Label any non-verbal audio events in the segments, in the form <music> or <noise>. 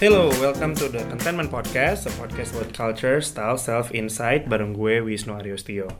Hello, welcome to the Contentment Podcast, a podcast about culture, style, self, insight bareng gue Wisnu Ariostio.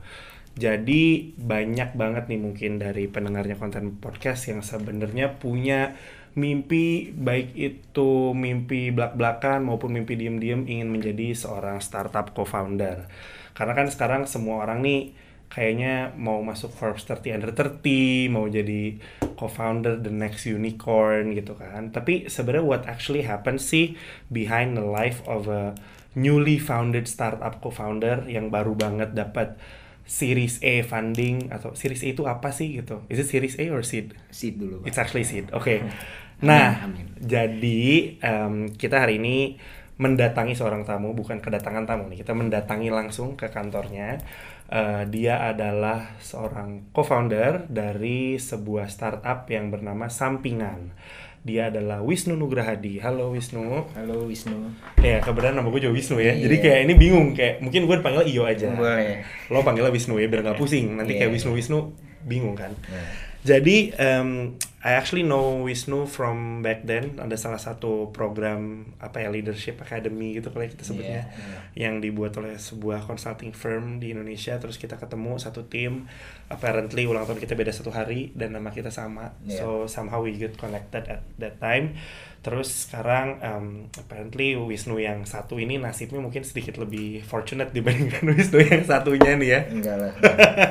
Jadi banyak banget nih mungkin dari pendengarnya konten podcast yang sebenarnya punya mimpi baik itu mimpi belak-belakan maupun mimpi diem-diem ingin menjadi seorang startup co-founder. Karena kan sekarang semua orang nih kayaknya mau masuk Forbes 30 under 30, mau jadi co-founder the next unicorn gitu kan. Tapi sebenarnya what actually happens sih behind the life of a newly founded startup co-founder yang baru banget dapat Series A funding atau Series A itu apa sih gitu? Is it Series A or seed? Seed dulu. Pak. It's actually seed. Oke. Okay. <laughs> Nah, Amin, amin. jadi em, kita hari ini mendatangi seorang tamu, bukan kedatangan tamu nih. Kita mendatangi langsung ke kantornya. Eh, dia adalah seorang co-founder dari sebuah startup yang bernama Sampingan. Dia adalah Wisnu Nugrahadi. Halo Wisnu. Halo Wisnu. Ya, kebetulan nama gue juga Wisnu ya. Iya. Jadi kayak ini bingung kayak mungkin gue dipanggil Iyo aja. Boleh. Lo panggilnya Wisnu ya biar nggak pusing. Nanti Iya, kayak iya. Wisnu Wisnu bingung kan. Nah, Jadi um, I actually know Wisnu from back then. Ada salah satu program apa ya leadership academy gitu kali kita sebutnya. Iya, iya. yang dibuat oleh sebuah consulting firm di Indonesia. Terus kita ketemu satu tim. Apparently ulang tahun kita beda satu hari dan nama kita sama. Iya. so somehow we get connected at that time. Terus sekarang um, apparently Wisnu yang satu ini nasibnya mungkin sedikit lebih fortunate dibandingkan <laughs> Wisnu yang satunya nih ya. Enggak lah.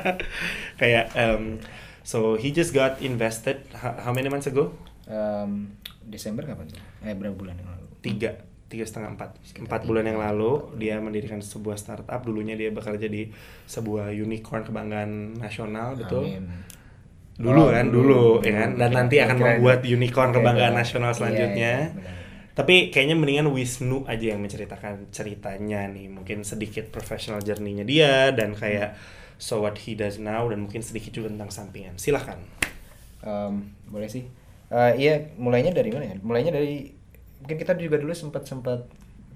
<laughs> kayak um, so he just got invested. How, many months ago? Em, Desember kapan tuh? Eh berapa bulan yang lalu? tiga. Tiga setengah empat. Empat bulan yang lalu dia mendirikan sebuah startup. Dulunya dia bekerja di sebuah unicorn kebanggaan nasional betul? Amin. dulu Oh, kan dulu. ya kan? Dan nanti akan membuat unicorn kebanggaan nasional iya, selanjutnya. iya, benar. tapi kayaknya mendingan Wisnu aja yang menceritakan ceritanya nih. Mungkin sedikit professional journey-nya dia dan kayak so what he does now dan mungkin sedikit juga tentang sampingan silahkan Em, boleh sih. Eh, iya, mulainya dari mana ya? Mulainya dari mungkin kita juga dulu sempat sempat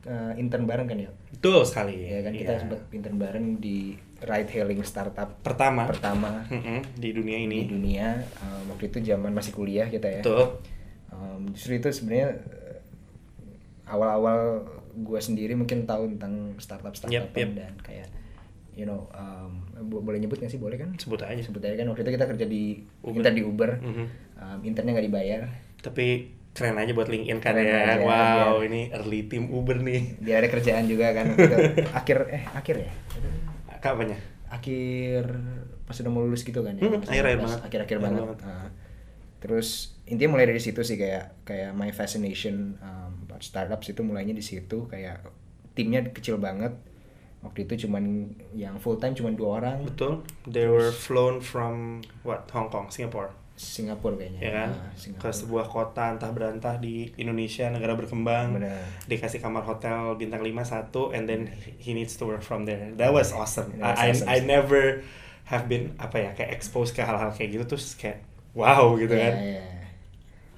eh, intern bareng kan ya? betul sekali Ya kan kita Iya. sempat intern bareng di ride hailing startup pertama pertama di dunia di ini dunia. Em, waktu itu zaman masih kuliah kita ya. betul Um, justru itu sebenarnya awal-awal gue sendiri mungkin tahu tentang startup startup Yep, yep. dan kayak you know um, boleh nyebut nggak sih? Boleh kan? Sebut aja. Sebut aja kan waktu itu kita kerja di Uber. intern di Uber. Mhm. um, internnya nggak dibayar. Tapi keren aja buat LinkedIn kan Keren ya. aja, wow biar- ini early team Uber nih. Biar ada kerjaan juga kan. <laughs> Akhir eh akhir ya? Kapannya? Akhir pas udah mau lulus gitu kan ya? Hmm, Pas akhir-akhir pas- banget. akhir-akhir Akhir banget, banget. Nah, terus intinya mulai dari situ sih kayak kayak my fascination um, about startups itu mulainya di situ. Kayak timnya kecil banget waktu itu cuman yang full time cuman dua orang betul they were flown from what Hong Kong Singapore Singapura kayaknya ya kan Nah, ke Singapura. sebuah kota entah berantah di Indonesia negara berkembang Benar. dikasih kamar hotel bintang 5 satu and then he needs to work from there that was awesome That was I, awesome I, I never have been apa ya kayak exposed ke hal-hal kayak gitu terus kayak wow gitu Iya, kan iya.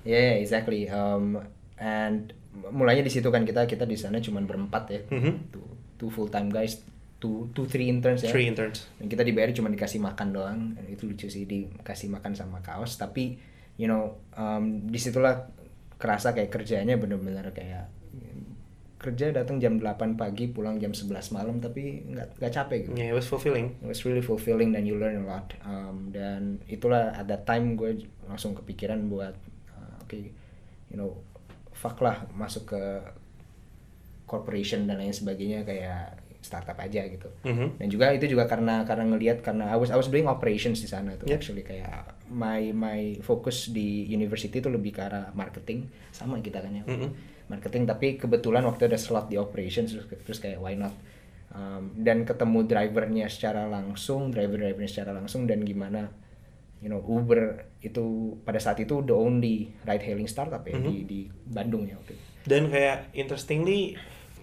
Iya, iya, exactly. Um, and mulainya di situ kan kita kita di sana cuman berempat ya. Mhm. Two, two full time guys, two two three interns ya. three interns Dan kita dibayar cuma dikasih makan doang. Dan itu lucu sih dikasih makan sama kaos. Tapi you know um, di situlah kerasa kayak kerjanya bener-bener kayak kerja datang jam 8 pagi pulang jam 11 malam tapi nggak nggak capek gitu. yeah it was fulfilling It was really fulfilling dan you learn a lot. Um, dan itulah at that time gue langsung kepikiran buat uh, oke, you know, fuck lah masuk ke corporation dan lain sebagainya kayak startup aja gitu. Mhm. Dan juga itu juga karena karena ngelihat karena I was I was doing operations di sana tuh Yep. actually kayak my my fokus di university itu lebih ke arah marketing sama kita kan ya Mhm. marketing tapi kebetulan waktu ada slot di operations terus, terus kayak why not Um, dan ketemu drivernya secara langsung driver drivernya secara langsung dan gimana you know Uber itu pada saat itu the only ride hailing startup ya Mhm. di di Bandung ya waktu itu. Dan kayak interestingly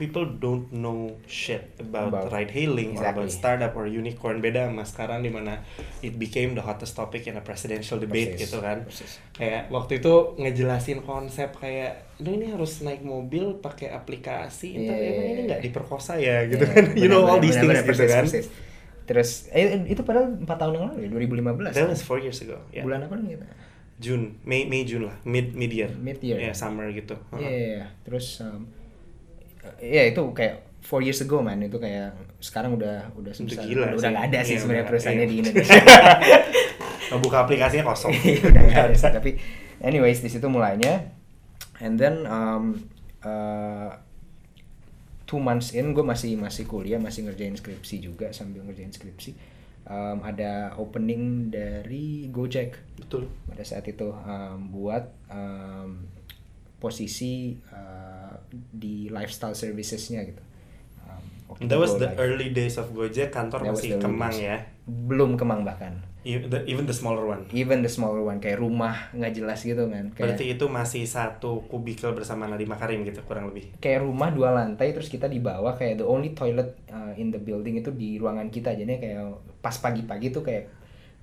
people don't know shit about, About- ride hailing or about Exactly. startup or unicorn beda sama sekarang di mana it became the hottest topic in a presidential debate Persis, gitu kan persis. kayak waktu itu ngejelasin konsep kayak "Duh, ini harus naik mobil pakai aplikasi ntar Iya, iya, ini iya. nggak diperkosa ya gitu Iya, kan you know all these things benar, gitu persis, kan persis. Terus eh, itu padahal 4 tahun yang lalu ya 2015. that kan? was four years ago ya Bulan apa nih kita? June Mei Mei June lah mid mid year Mid year. ya summer gitu Iya, iya, iya. terus um, Iya itu kayak four years ago man itu kayak sekarang udah udah Udah sebesar gila udah sih. nggak ada sih Iya, sebenarnya udah- perusahaannya iya. di Indonesia. <laughs> Ngebuka aplikasinya kosong. <laughs> Iya, udah nggak ada sih. <laughs> Tapi anyways di situ mulainya, and then um, uh, two months in gue masih masih kuliah masih ngerjain skripsi juga sambil ngerjain skripsi. Um, ada opening dari Gojek Betul. pada saat itu um, buat um, posisi uh, di lifestyle servicesnya gitu. Um, That was the Live. early days of Gojek, kantor That masih Kemang days. ya. Belum kemang bahkan. Even the, even the smaller one. Even the smaller one kayak rumah nggak jelas gitu kan. Kayak Berarti itu masih satu kubikel bersama Nadiem Makarim gitu kurang lebih. kayak rumah dua lantai terus kita di bawah kayak the only toilet uh, in the building itu di ruangan kita jadinya kayak pas pagi-pagi tuh kayak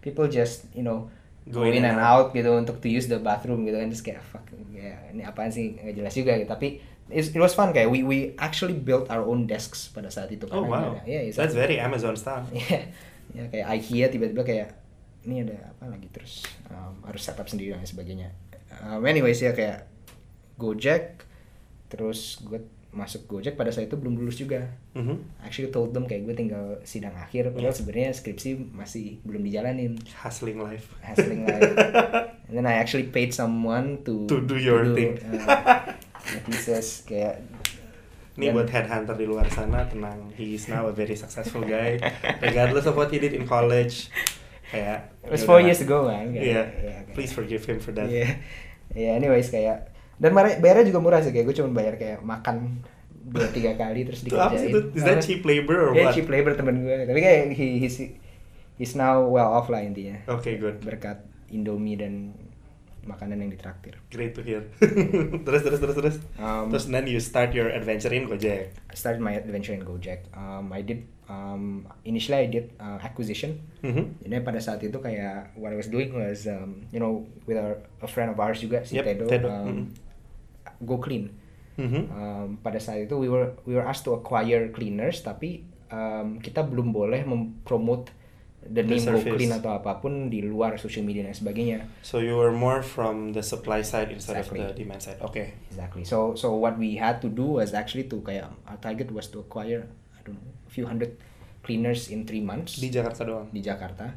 people just you know go, in and out gitu untuk to use the bathroom gitu kan terus kayak fuck ya, ini apaan sih nggak jelas juga gitu tapi it was fun kayak we we actually built our own desks pada saat itu Oh karena wow. ada- yeah, That's very Amazon style. Iya, <laughs> ya kayak IKEA tiba-tiba kayak ini ada apa lagi terus um, harus setup sendiri dan sebagainya. Um, anyways ya kayak Gojek, terus gue masuk Gojek pada saat itu belum lulus juga. Mhm. Actually told them kayak gue tinggal sidang akhir, padahal sebenarnya skripsi masih belum dijalanin. Hustling life. Hustling life. <laughs> And then I actually paid someone to To do your thing. uh, thesis kayak Ini buat headhunter di luar sana tenang. He is now a very successful guy. Regardless of what he did in college. Kayak It was ya four years ago kan. kayak- Iya. iya, kayak- Please forgive him for that. Iya. Iya, anyways kayak dan bayar- bayarnya juga murah sih kayak gue cuma bayar kayak makan dua tiga kali terus dikerjain. itu? Is that cheap labor or Iya, what? cheap labor temen gue. Tapi kayak he, he's he's now well off lah intinya. Oke, good. Berkat Indomie dan makanan yang ditraktir. Great to hear. <laughs> terus terus terus terus. Um, terus then you start your adventure in Gojek. I started my adventure in Gojek. Um, I did um, initially I did uh, acquisition. Mhm. Jadi pada saat itu kayak what I was doing was um, you know with our, a friend of ours juga si Yep, Tedo, Tedo, um, mhm. go clean. Mhm. Um, pada saat itu we were we were asked to acquire cleaners tapi um, kita belum boleh mempromote the name Go service. Clean atau apa pun di luar social media dan sebagainya. So you were more from the supply side instead Exactly. of the demand side. Oke. Exactly. So so what we had to do was actually to kayak our target was to acquire I don't know a few hundred cleaners in three months Di Jakarta doang. di Jakarta.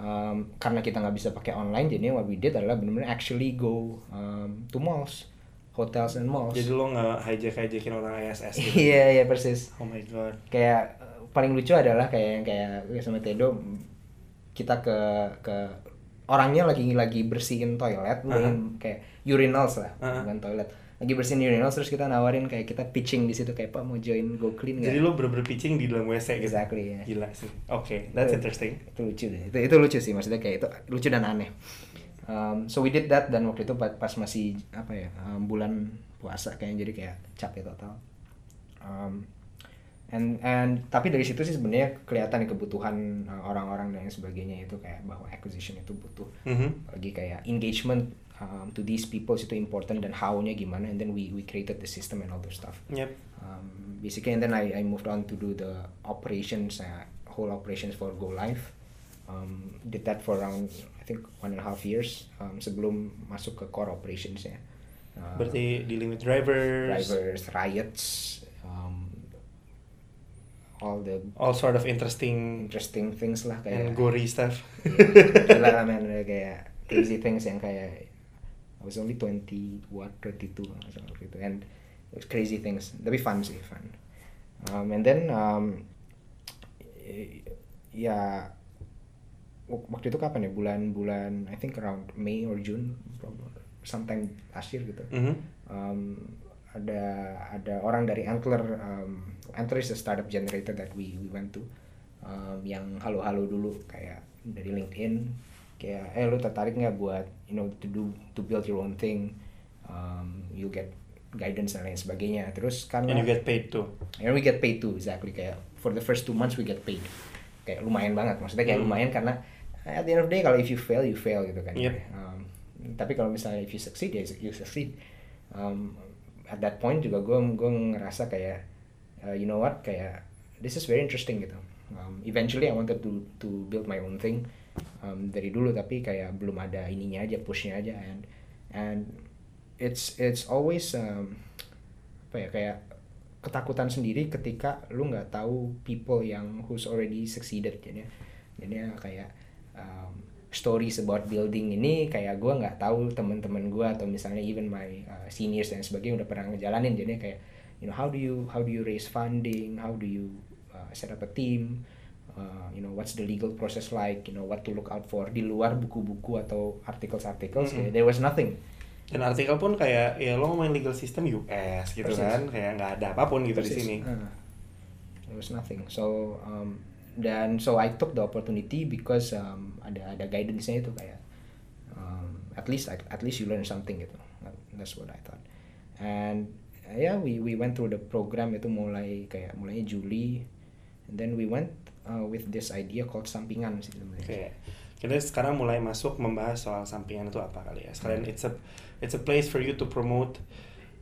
Um, karena kita nggak bisa pakai online, jadi what we did adalah benar-benar actually go um, to malls, hotels and malls. Jadi lo nggak hijack hijackin orang ISS gitu. <laughs> Iya iya persis. Oh my god. Kayak paling lucu adalah kayak yang kayak sama Tedo kita ke ke orangnya lagi lagi bersihin toilet, bukan kayak urinals lah, Aha. bukan toilet. Lagi bersihin urinals terus kita nawarin kayak kita pitching di situ kayak Pak mau join Go Clean? Jadi lo bener-bener pitching di dalam WC gitu. Exactly, ya. Gila sih. Oke, that's Itu- interesting. Itu lucu deh. Itu, itu lucu sih maksudnya kayak itu lucu dan aneh. Um, so we did that dan waktu itu pa- pas masih apa ya um, bulan puasa kayaknya jadi kayak capek total. Um, and and tapi dari situ sih sebenarnya kelihatan kebutuhan uh, orang-orang dan sebagainya itu kayak bahwa acquisition itu butuh. Mhm. lagi kayak engagement um, to these people itu important dan how-nya gimana and then we we created the system and all those stuff. Yep. um, basically and then I, I moved on to do the operations uh, whole operations for Go Live. Um, did that for around I think one and a half years um, sebelum masuk ke core operations ya Uh, Berarti dealing with drivers, drivers riots all the all sort of interesting interesting things lah kayak and gory stuff. Iya, gila lah man Ada kayak crazy things yang kayak I was only 20 what 22 nggak salah waktu itu. And it was crazy things. Tapi fun sih fun. Um, and then um, ya wak- waktu itu kapan ya? Bulan-bulan I think around May or June sometime last year gitu. Mhm. um, ada ada orang dari Antler um, Antler is a startup generator that we we went to um, yang halo-halo dulu kayak dari LinkedIn kayak eh lu tertarik nggak buat you know to do to build your own thing? Um, you get guidance dan lain sebagainya. Terus karena And you get paid too. and we get paid too exactly. Kayak for the first two months we get paid. Kayak lumayan banget. Maksudnya kayak Hmm. lumayan karena at the end of the day kalau if you fail you fail gitu kan. Yep. um, tapi kalau misalnya if you succeed ya you succeed. Um, at that point juga gue gue ngerasa kayak uh, you know what kayak this is very interesting gitu. Um, eventually I wanted to to build my own thing um, dari dulu tapi kayak belum ada ininya aja pushnya aja and and it's it's always um, apa ya kayak ketakutan sendiri ketika lu nggak tahu people yang who's already succeeded jadi jadi kayak um, stories about building ini kayak gue nggak tahu teman-teman gue atau misalnya even my uh, seniors dan sebagainya udah pernah ngejalanin jadi kayak you know how do you how do you raise funding how do you uh, set up a team uh, you know what's the legal process like you know what to look out for di luar buku-buku atau articles-articles Mm-mm. kayak there was nothing Dan artikel pun kayak ya lo ngomongin legal system US gitu Persis. kan, kayak nggak ada apa pun gitu di Persis. sini. Uh, there was nothing. So um, dan so I took the opportunity because um, ada ada guidance-nya itu kayak um, at least at, least you learn something gitu. That's what I thought. And uh, yeah, we we went through the program itu mulai kayak mulainya Juli, and then we went uh, with this idea called sampingan sih sebenarnya. Oke. Kita sekarang mulai masuk membahas soal sampingan itu apa kali ya. Sekalian it's a it's a place for you to promote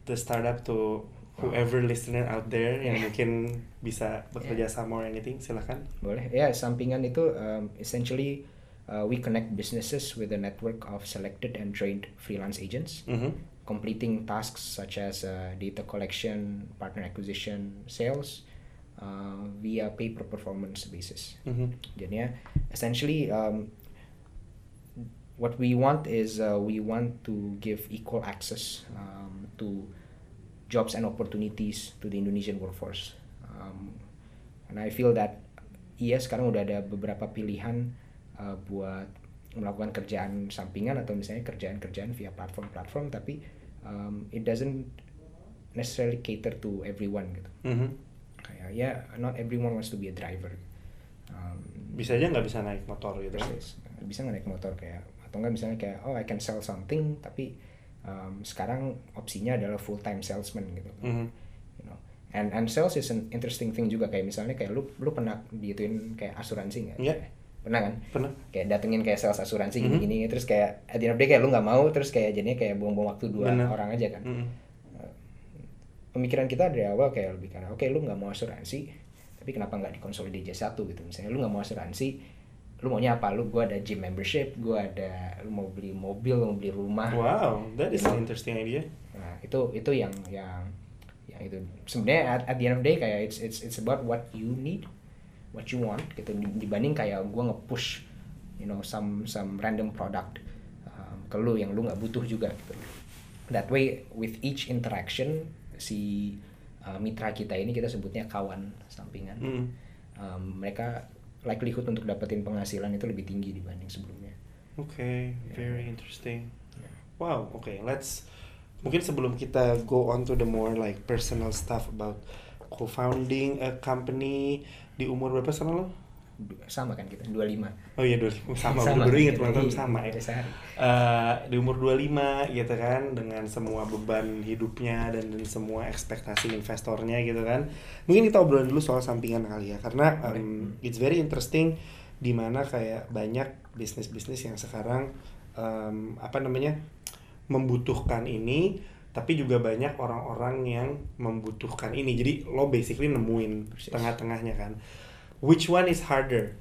the startup to whoever listener out there yang mungkin bisa bekerja sama or anything, silahkan. Boleh. Ya, sampingan itu um, essentially uh, we connect businesses with a network of selected and trained freelance agents. Mhm. completing tasks such as uh, data collection, partner acquisition, sales uh, via pay per performance basis. Mhm. Jadinya essentially um, what we want is uh, we want to give equal access um, to jobs and opportunities to the Indonesian workforce. Um, and I feel that iya sekarang udah ada beberapa pilihan uh, buat melakukan kerjaan sampingan atau misalnya kerjaan-kerjaan via platform-platform tapi um, it doesn't necessarily cater to everyone gitu. Mhm. Kayak ya not everyone wants to be a driver. Um, Bisa aja nggak bisa naik motor gitu kan. Persis. bisa nggak naik motor kayak atau enggak misalnya kayak oh I can sell something tapi um, sekarang opsinya adalah full time salesman gitu Mhm. you know and and sales is an interesting thing juga kayak misalnya kayak lu lu pernah diituin kayak asuransi nggak Iya. pernah kan Pernah. kayak datengin kayak sales asuransi Mhm. gini-gini terus kayak at the end of the day kayak lu nggak mau terus kayak jadinya kayak buang-buang waktu dua Bener. orang aja kan Mhm. pemikiran kita dari awal kayak lebih karena oke lu nggak mau asuransi tapi kenapa nggak dikonsolidasi satu gitu misalnya lu nggak mau asuransi lu maunya apa lu gua ada gym membership gua ada lu mau beli mobil lu mau beli rumah Wow, that is an know? interesting idea. nah itu itu yang yang yang itu sebenarnya at, at the end of the day kayak it's it's it's about what you need what you want gitu dibanding kayak gua nge-push you know some some random product um, ke lu yang lu nggak butuh juga gitu that way with each interaction si uh, mitra kita ini kita sebutnya kawan sampingan Mhm. um, mereka likelihood untuk dapetin penghasilan itu lebih tinggi dibanding sebelumnya Okay, very interesting. Yeah. Wow, okay, let's mungkin sebelum kita go on to the more like personal stuff about co-founding a company di umur berapa sana lo? Sama kan kita 25 Oh iya dulu sama, Sama, baru inget ulang tahun Iya, sama ya. sehari. Eh, di umur 25 gitu kan dengan semua beban hidupnya dan, dan semua ekspektasi investornya gitu kan. Mungkin kita obrolin dulu soal sampingan kali ya karena um, it's very interesting di mana kayak banyak bisnis-bisnis yang sekarang um, apa namanya membutuhkan ini tapi juga banyak orang-orang yang membutuhkan ini. Jadi lo basically nemuin tengah-tengahnya kan. Which one is harder?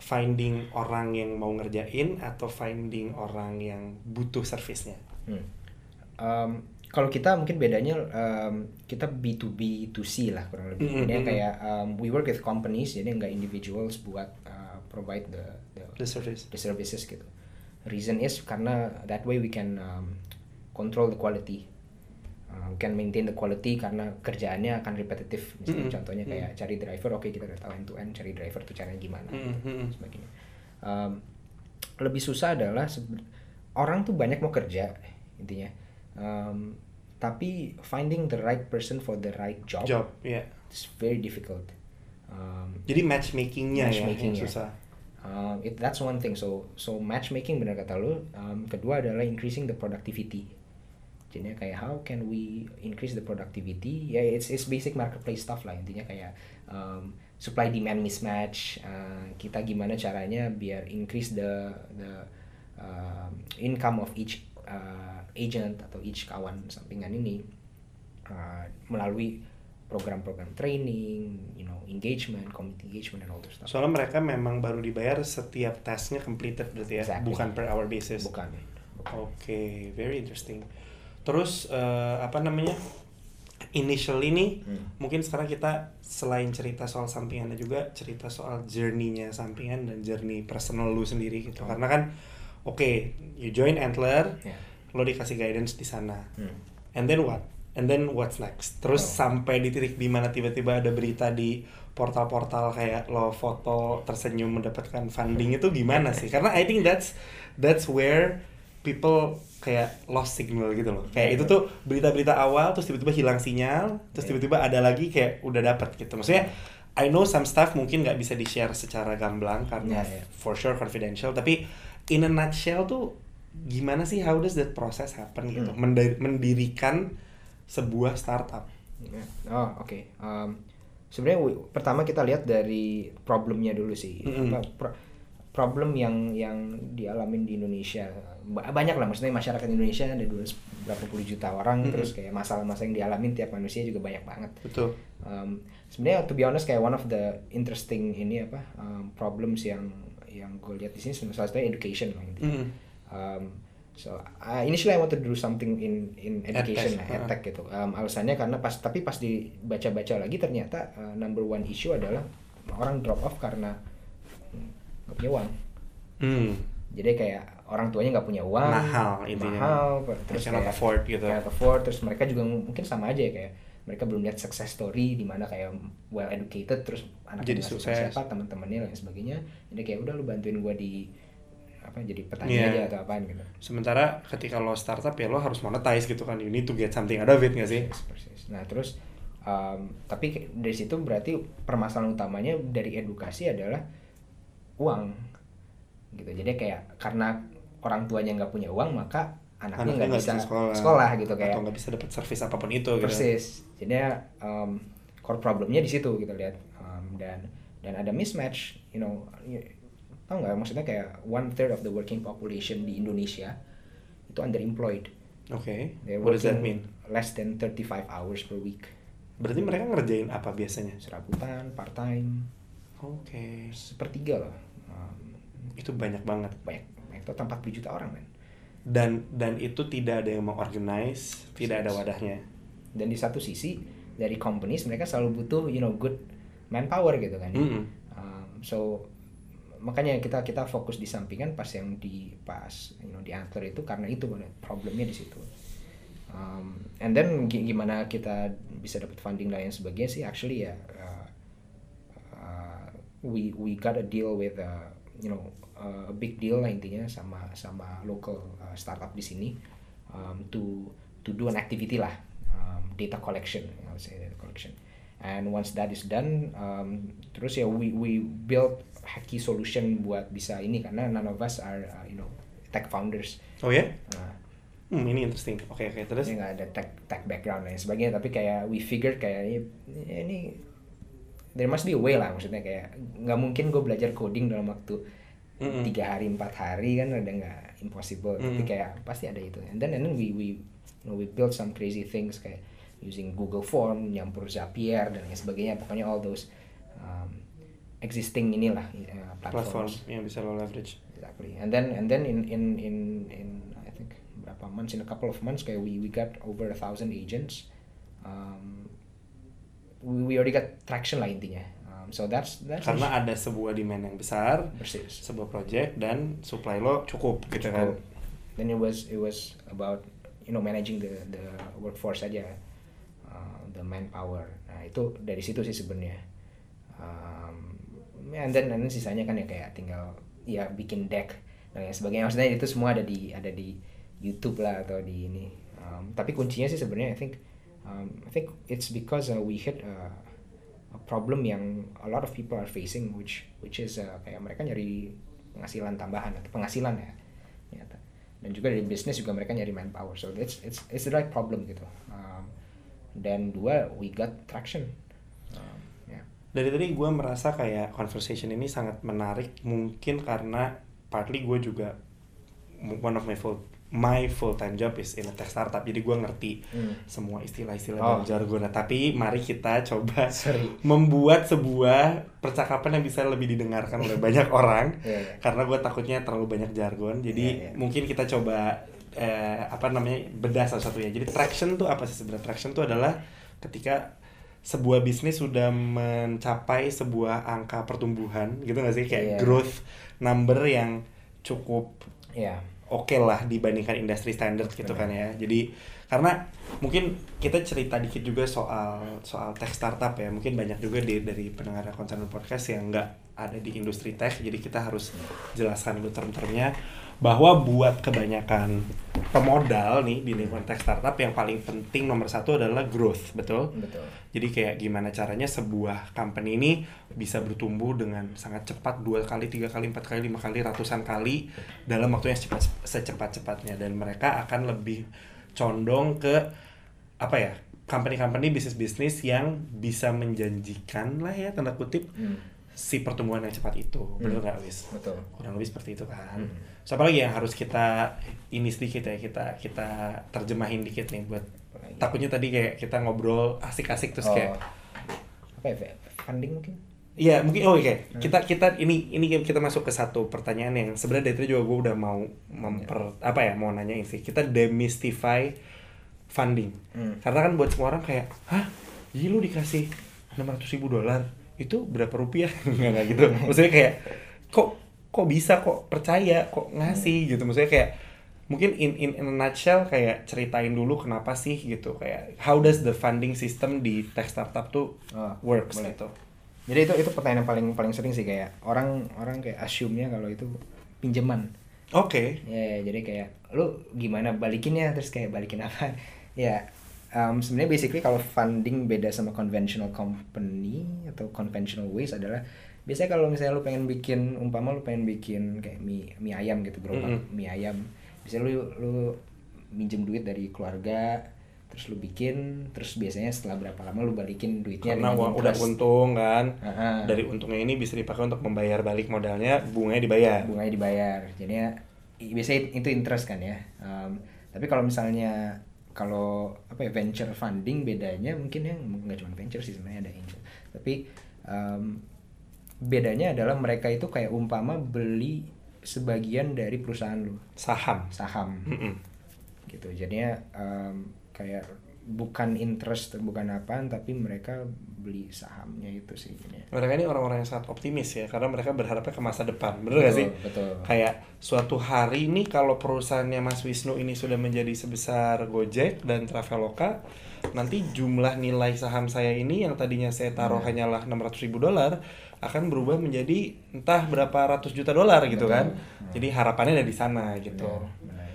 Finding orang yang mau ngerjain atau finding orang yang butuh servisnya? Hmm. Um, kalau kita mungkin bedanya um, kita B2B to C lah kurang lebih. Mm, Jadi mm, kayak um, we work with companies jadi nggak individuals buat uh, provide the, the The service. the services gitu. Reason is karena that way we can um, control the quality. We can maintain the quality karena kerjaannya akan repetitif. Misalnya Mm-mm. contohnya Mm. kayak cari driver, oke kita udah tahu end to end cari driver tuh caranya gimana. Mm, mm, mm. sebagainya. Um, lebih susah adalah orang tuh banyak mau kerja intinya, Um, tapi finding the right person for the right job, Job, ya. is very difficult. Um, Jadi matchmakingnya ya yang susah. um, it that's one thing. So so matchmaking benar kata lu. Um, kedua adalah increasing the productivity. Jadi kayak how can we increase the productivity? Ya it's it's basic marketplace stuff lah intinya kayak um, supply demand mismatch. Uh, kita gimana caranya biar increase the the um, income of each uh, agent atau each kawan sampingan ini uh, melalui program-program training, you know, engagement, community engagement and all those stuff. Soalnya mereka memang baru dibayar setiap tasnya completed berarti ya, Exactly. bukan per hour basis. Bukan. Oke, very interesting. Terus eh, apa namanya? initially nih Hmm. mungkin sekarang kita selain cerita soal sampingannya juga cerita soal journey-nya sampingan dan journey personal lu sendiri gitu. Oh. Karena kan oke, you join Antler, Ya. lo dikasih guidance di sana. Hmm. And then what? And then what's next? Terus Oh. sampai di titik di mana tiba-tiba ada berita di portal-portal kayak lo foto tersenyum mendapatkan funding itu gimana sih? Karena I think that's that's where people kayak lost signal gitu loh. Kayak Iya, itu iya. tuh berita-berita awal terus tiba-tiba hilang sinyal, terus Iya. tiba-tiba ada lagi kayak udah dapat gitu. Maksudnya I know some stuff mungkin nggak bisa di-share secara gamblang karena Iya, iya. for sure confidential, tapi in a nutshell tuh gimana sih how does that process happen gitu? Hmm. Mendirikan sebuah startup. Ya. Oh oke. Um, Sebenarnya pertama kita lihat dari problemnya dulu sih. Mm-mm. Apa, pro- problem yang yang dialamin di Indonesia Ba- banyak lah maksudnya masyarakat Indonesia ada dua berapa puluh juta orang Mm-mm. terus kayak masalah-masalah yang dialamin tiap manusia juga banyak banget. Betul. Um, sebenarnya to be honest kayak one of the interesting ini apa um, problems yang yang gue lihat di sini salah satunya education lah intinya. Mm. Um, so uh, initially I wanted to do something in in education lah, edtech gitu. Um, alasannya karena pas tapi pas dibaca-baca lagi ternyata uh, number one issue adalah orang drop off karena mm, nggak punya uang. Hmm. Jadi kayak orang tuanya nggak punya uang, Mahal intinya. mahal, terus kayak afford gitu. cannot afford, terus mereka juga mungkin sama aja ya kayak mereka belum lihat success story di mana kayak well educated terus anaknya Jadi nggak sukses. siapa teman-temannya dan sebagainya jadi kayak udah lu bantuin gua di apa jadi petani Iya. aja atau apaan gitu Sementara ketika lo startup ya lo harus monetize gitu kan. You need to get something out of it gak sih? Persis, persis. Nah terus um, tapi dari situ berarti permasalahan utamanya dari edukasi adalah uang gitu. Jadi kayak karena orang tuanya nggak punya uang maka anaknya nggak bisa sekolah. gitu kayak Atau nggak bisa dapat service apa pun itu gitu. persis. Jadi um, core problemnya di situ kita lihat Um, dan dan ada mismatch, you know, tau nggak maksudnya kayak one third of the working population di Indonesia itu underemployed. Oke. They're What does that mean? Less than 35 hours per week. Berarti mereka ngerjain apa biasanya? Serabutan, part time, Oke. sepertiga lah. Itu banyak banget. banyak, banyak total 40 juta orang kan. Dan dan itu tidak ada yang mengorganize, tidak ada wadahnya. Dan di satu sisi dari companies mereka selalu butuh you know good manpower gitu kan. ya. Mm-mm. Um, so makanya kita kita fokus di sampingan pas yang di pas you know di Antler itu karena itu problemnya di situ. Um, and then gi- gimana kita bisa dapat funding dan lain sebagainya sih actually ya uh, uh, we we got a deal with uh, you know uh, a big deal lah intinya sama sama local uh, startup di sini um, to to do an activity lah um, data collection I would say data collection and once that is done um, terus ya we we build hacky solution buat bisa ini karena none of us are uh, you know tech founders Oh ya? Nah, Hmm, ini interesting. Oke oke terus. dia nggak ada tech tech background dan sebagainya tapi kayak we figured kayak ini, ini there must be a way lah maksudnya kayak nggak mungkin gue belajar coding dalam waktu tiga hari empat hari kan udah nggak impossible. Tapi Mm. kayak pasti ada itu. And then and then we we you know, we build some crazy things kayak using Google Form nyampur Zapier dan lain sebagainya. Pokoknya all those um, existing inilah uh, Platform platforms yang bisa lo leverage. exactly. And then and then in in in in I think berapa months in a couple of months kayak we we got over a thousand agents. Um, we, we already got traction lah intinya. Um, so that's that's Karena ada sebuah demand yang besar, persis. sebuah project dan supply lo cukup gitu kan. Then it was it was about you know managing the the workforce aja. Uh, the manpower. Nah itu dari situ sih sebenarnya. Um, and then and then sisanya kan ya kayak tinggal ya bikin deck dan lain sebagainya. Maksudnya itu semua ada di ada di YouTube lah atau di ini. Um, tapi kuncinya sih sebenarnya I think um, I think it's because uh, we hit a, a problem yang a lot of people are facing which which is uh, kayak mereka nyari penghasilan tambahan atau penghasilan ya. Ternyata dan juga dari bisnis juga mereka nyari manpower. So it's it's it's the right problem gitu. Um, dan dua we got traction. Um, ya Dari tadi gue merasa kayak conversation ini sangat menarik mungkin karena partly gue juga one of my my full time job is in a tech startup jadi gue ngerti Hmm. semua istilah-istilah Oh. dan jargon Nah, tapi mari kita coba Sorry. membuat sebuah percakapan yang bisa lebih didengarkan oleh banyak <laughs> orang Iya, iya. karena gue takutnya terlalu banyak jargon jadi Iya, iya. mungkin kita coba eh, apa namanya bedah salah satunya jadi traction tuh apa sih sebenarnya traction tuh adalah ketika sebuah bisnis sudah mencapai sebuah angka pertumbuhan gitu nggak sih kayak Iya. growth number yang cukup Iya. Oke lah dibandingkan industri standar gitu kan ya. Jadi karena mungkin kita cerita dikit juga soal soal tech startup ya. Mungkin banyak juga di, dari pendengar konten podcast yang nggak ada di industri tech. Jadi kita harus jelaskan dulu term-termnya bahwa buat kebanyakan pemodal nih di lingkungan tech startup yang paling penting nomor satu adalah growth, betul? Betul. Jadi kayak gimana caranya sebuah company ini bisa bertumbuh dengan sangat cepat dua kali, tiga kali, empat kali, lima kali, ratusan kali dalam waktu yang secepat secepat-cepatnya dan mereka akan lebih condong ke apa ya company-company bisnis-bisnis yang bisa menjanjikan lah ya tanda kutip Hmm. Si pertumbuhan yang cepat itu Hmm. nggak wis Betul. kurang lebih seperti itu kan Hmm. so apa lagi yang harus kita ini sedikit ya kita kita terjemahin dikit nih buat Apalagi? takutnya tadi kayak kita ngobrol asik-asik terus Oh. kayak apa ya funding mungkin Iya mungkin oh oke Hmm. kita kita ini ini kita masuk ke satu pertanyaan yang sebenarnya dari tadi juga gue udah mau memper apa ya mau nanyain sih kita demystify funding Hmm. karena kan buat semua orang kayak hah jadi lu dikasih 600 ribu dolar itu berapa rupiah? <laughs> Nggak nggak gitu. Maksudnya kayak kok kok bisa? Kok percaya? Kok ngasih? Gitu. Maksudnya kayak mungkin in, in in a nutshell kayak ceritain dulu kenapa sih gitu. Kayak how does the funding system di tech startup tuh Oh, works boleh. gitu. Jadi itu itu pertanyaan yang paling paling sering sih. Kayak orang orang kayak assume-nya kalau itu pinjaman. Oke. Ya, ya, jadi kayak lu gimana balikinnya? Terus kayak balikin apa? <laughs> ya um, sebenarnya basically kalau funding beda sama conventional company atau conventional ways adalah biasanya kalau misalnya lu pengen bikin umpama lu pengen bikin kayak mie mie ayam gitu bro Mm-mm. mie ayam bisa lu lu minjem duit dari keluarga terus lu bikin terus biasanya setelah berapa lama lu balikin duitnya Karena uang udah untung kan. Ah, ah. Dari untungnya ini bisa dipakai untuk membayar balik modalnya, bunganya dibayar. bunganya dibayar jadinya biasanya itu interest kan ya Um, tapi kalau misalnya kalau apa ya venture funding bedanya mungkin yang nggak cuma venture sih sebenarnya ada angel tapi um, bedanya adalah mereka itu kayak umpama beli sebagian dari perusahaan lu Saham. saham Mm-mm. gitu jadinya um, kayak bukan interest bukan apaan tapi mereka beli sahamnya itu sih jadinya. Mereka ini orang-orang yang sangat optimis ya, karena mereka berharapnya ke masa depan, bener gak Betul, sih? betul. Kayak suatu hari ini kalau perusahaannya Mas Wisnu ini sudah menjadi sebesar Gojek dan Traveloka, nanti jumlah nilai saham saya ini yang tadinya saya taruh Hmm. hanyalah 600 ribu dolar akan berubah menjadi entah berapa ratus juta dolar gitu Betul. kan. Hmm. Jadi harapannya ada di sana gitu. Benar, benar.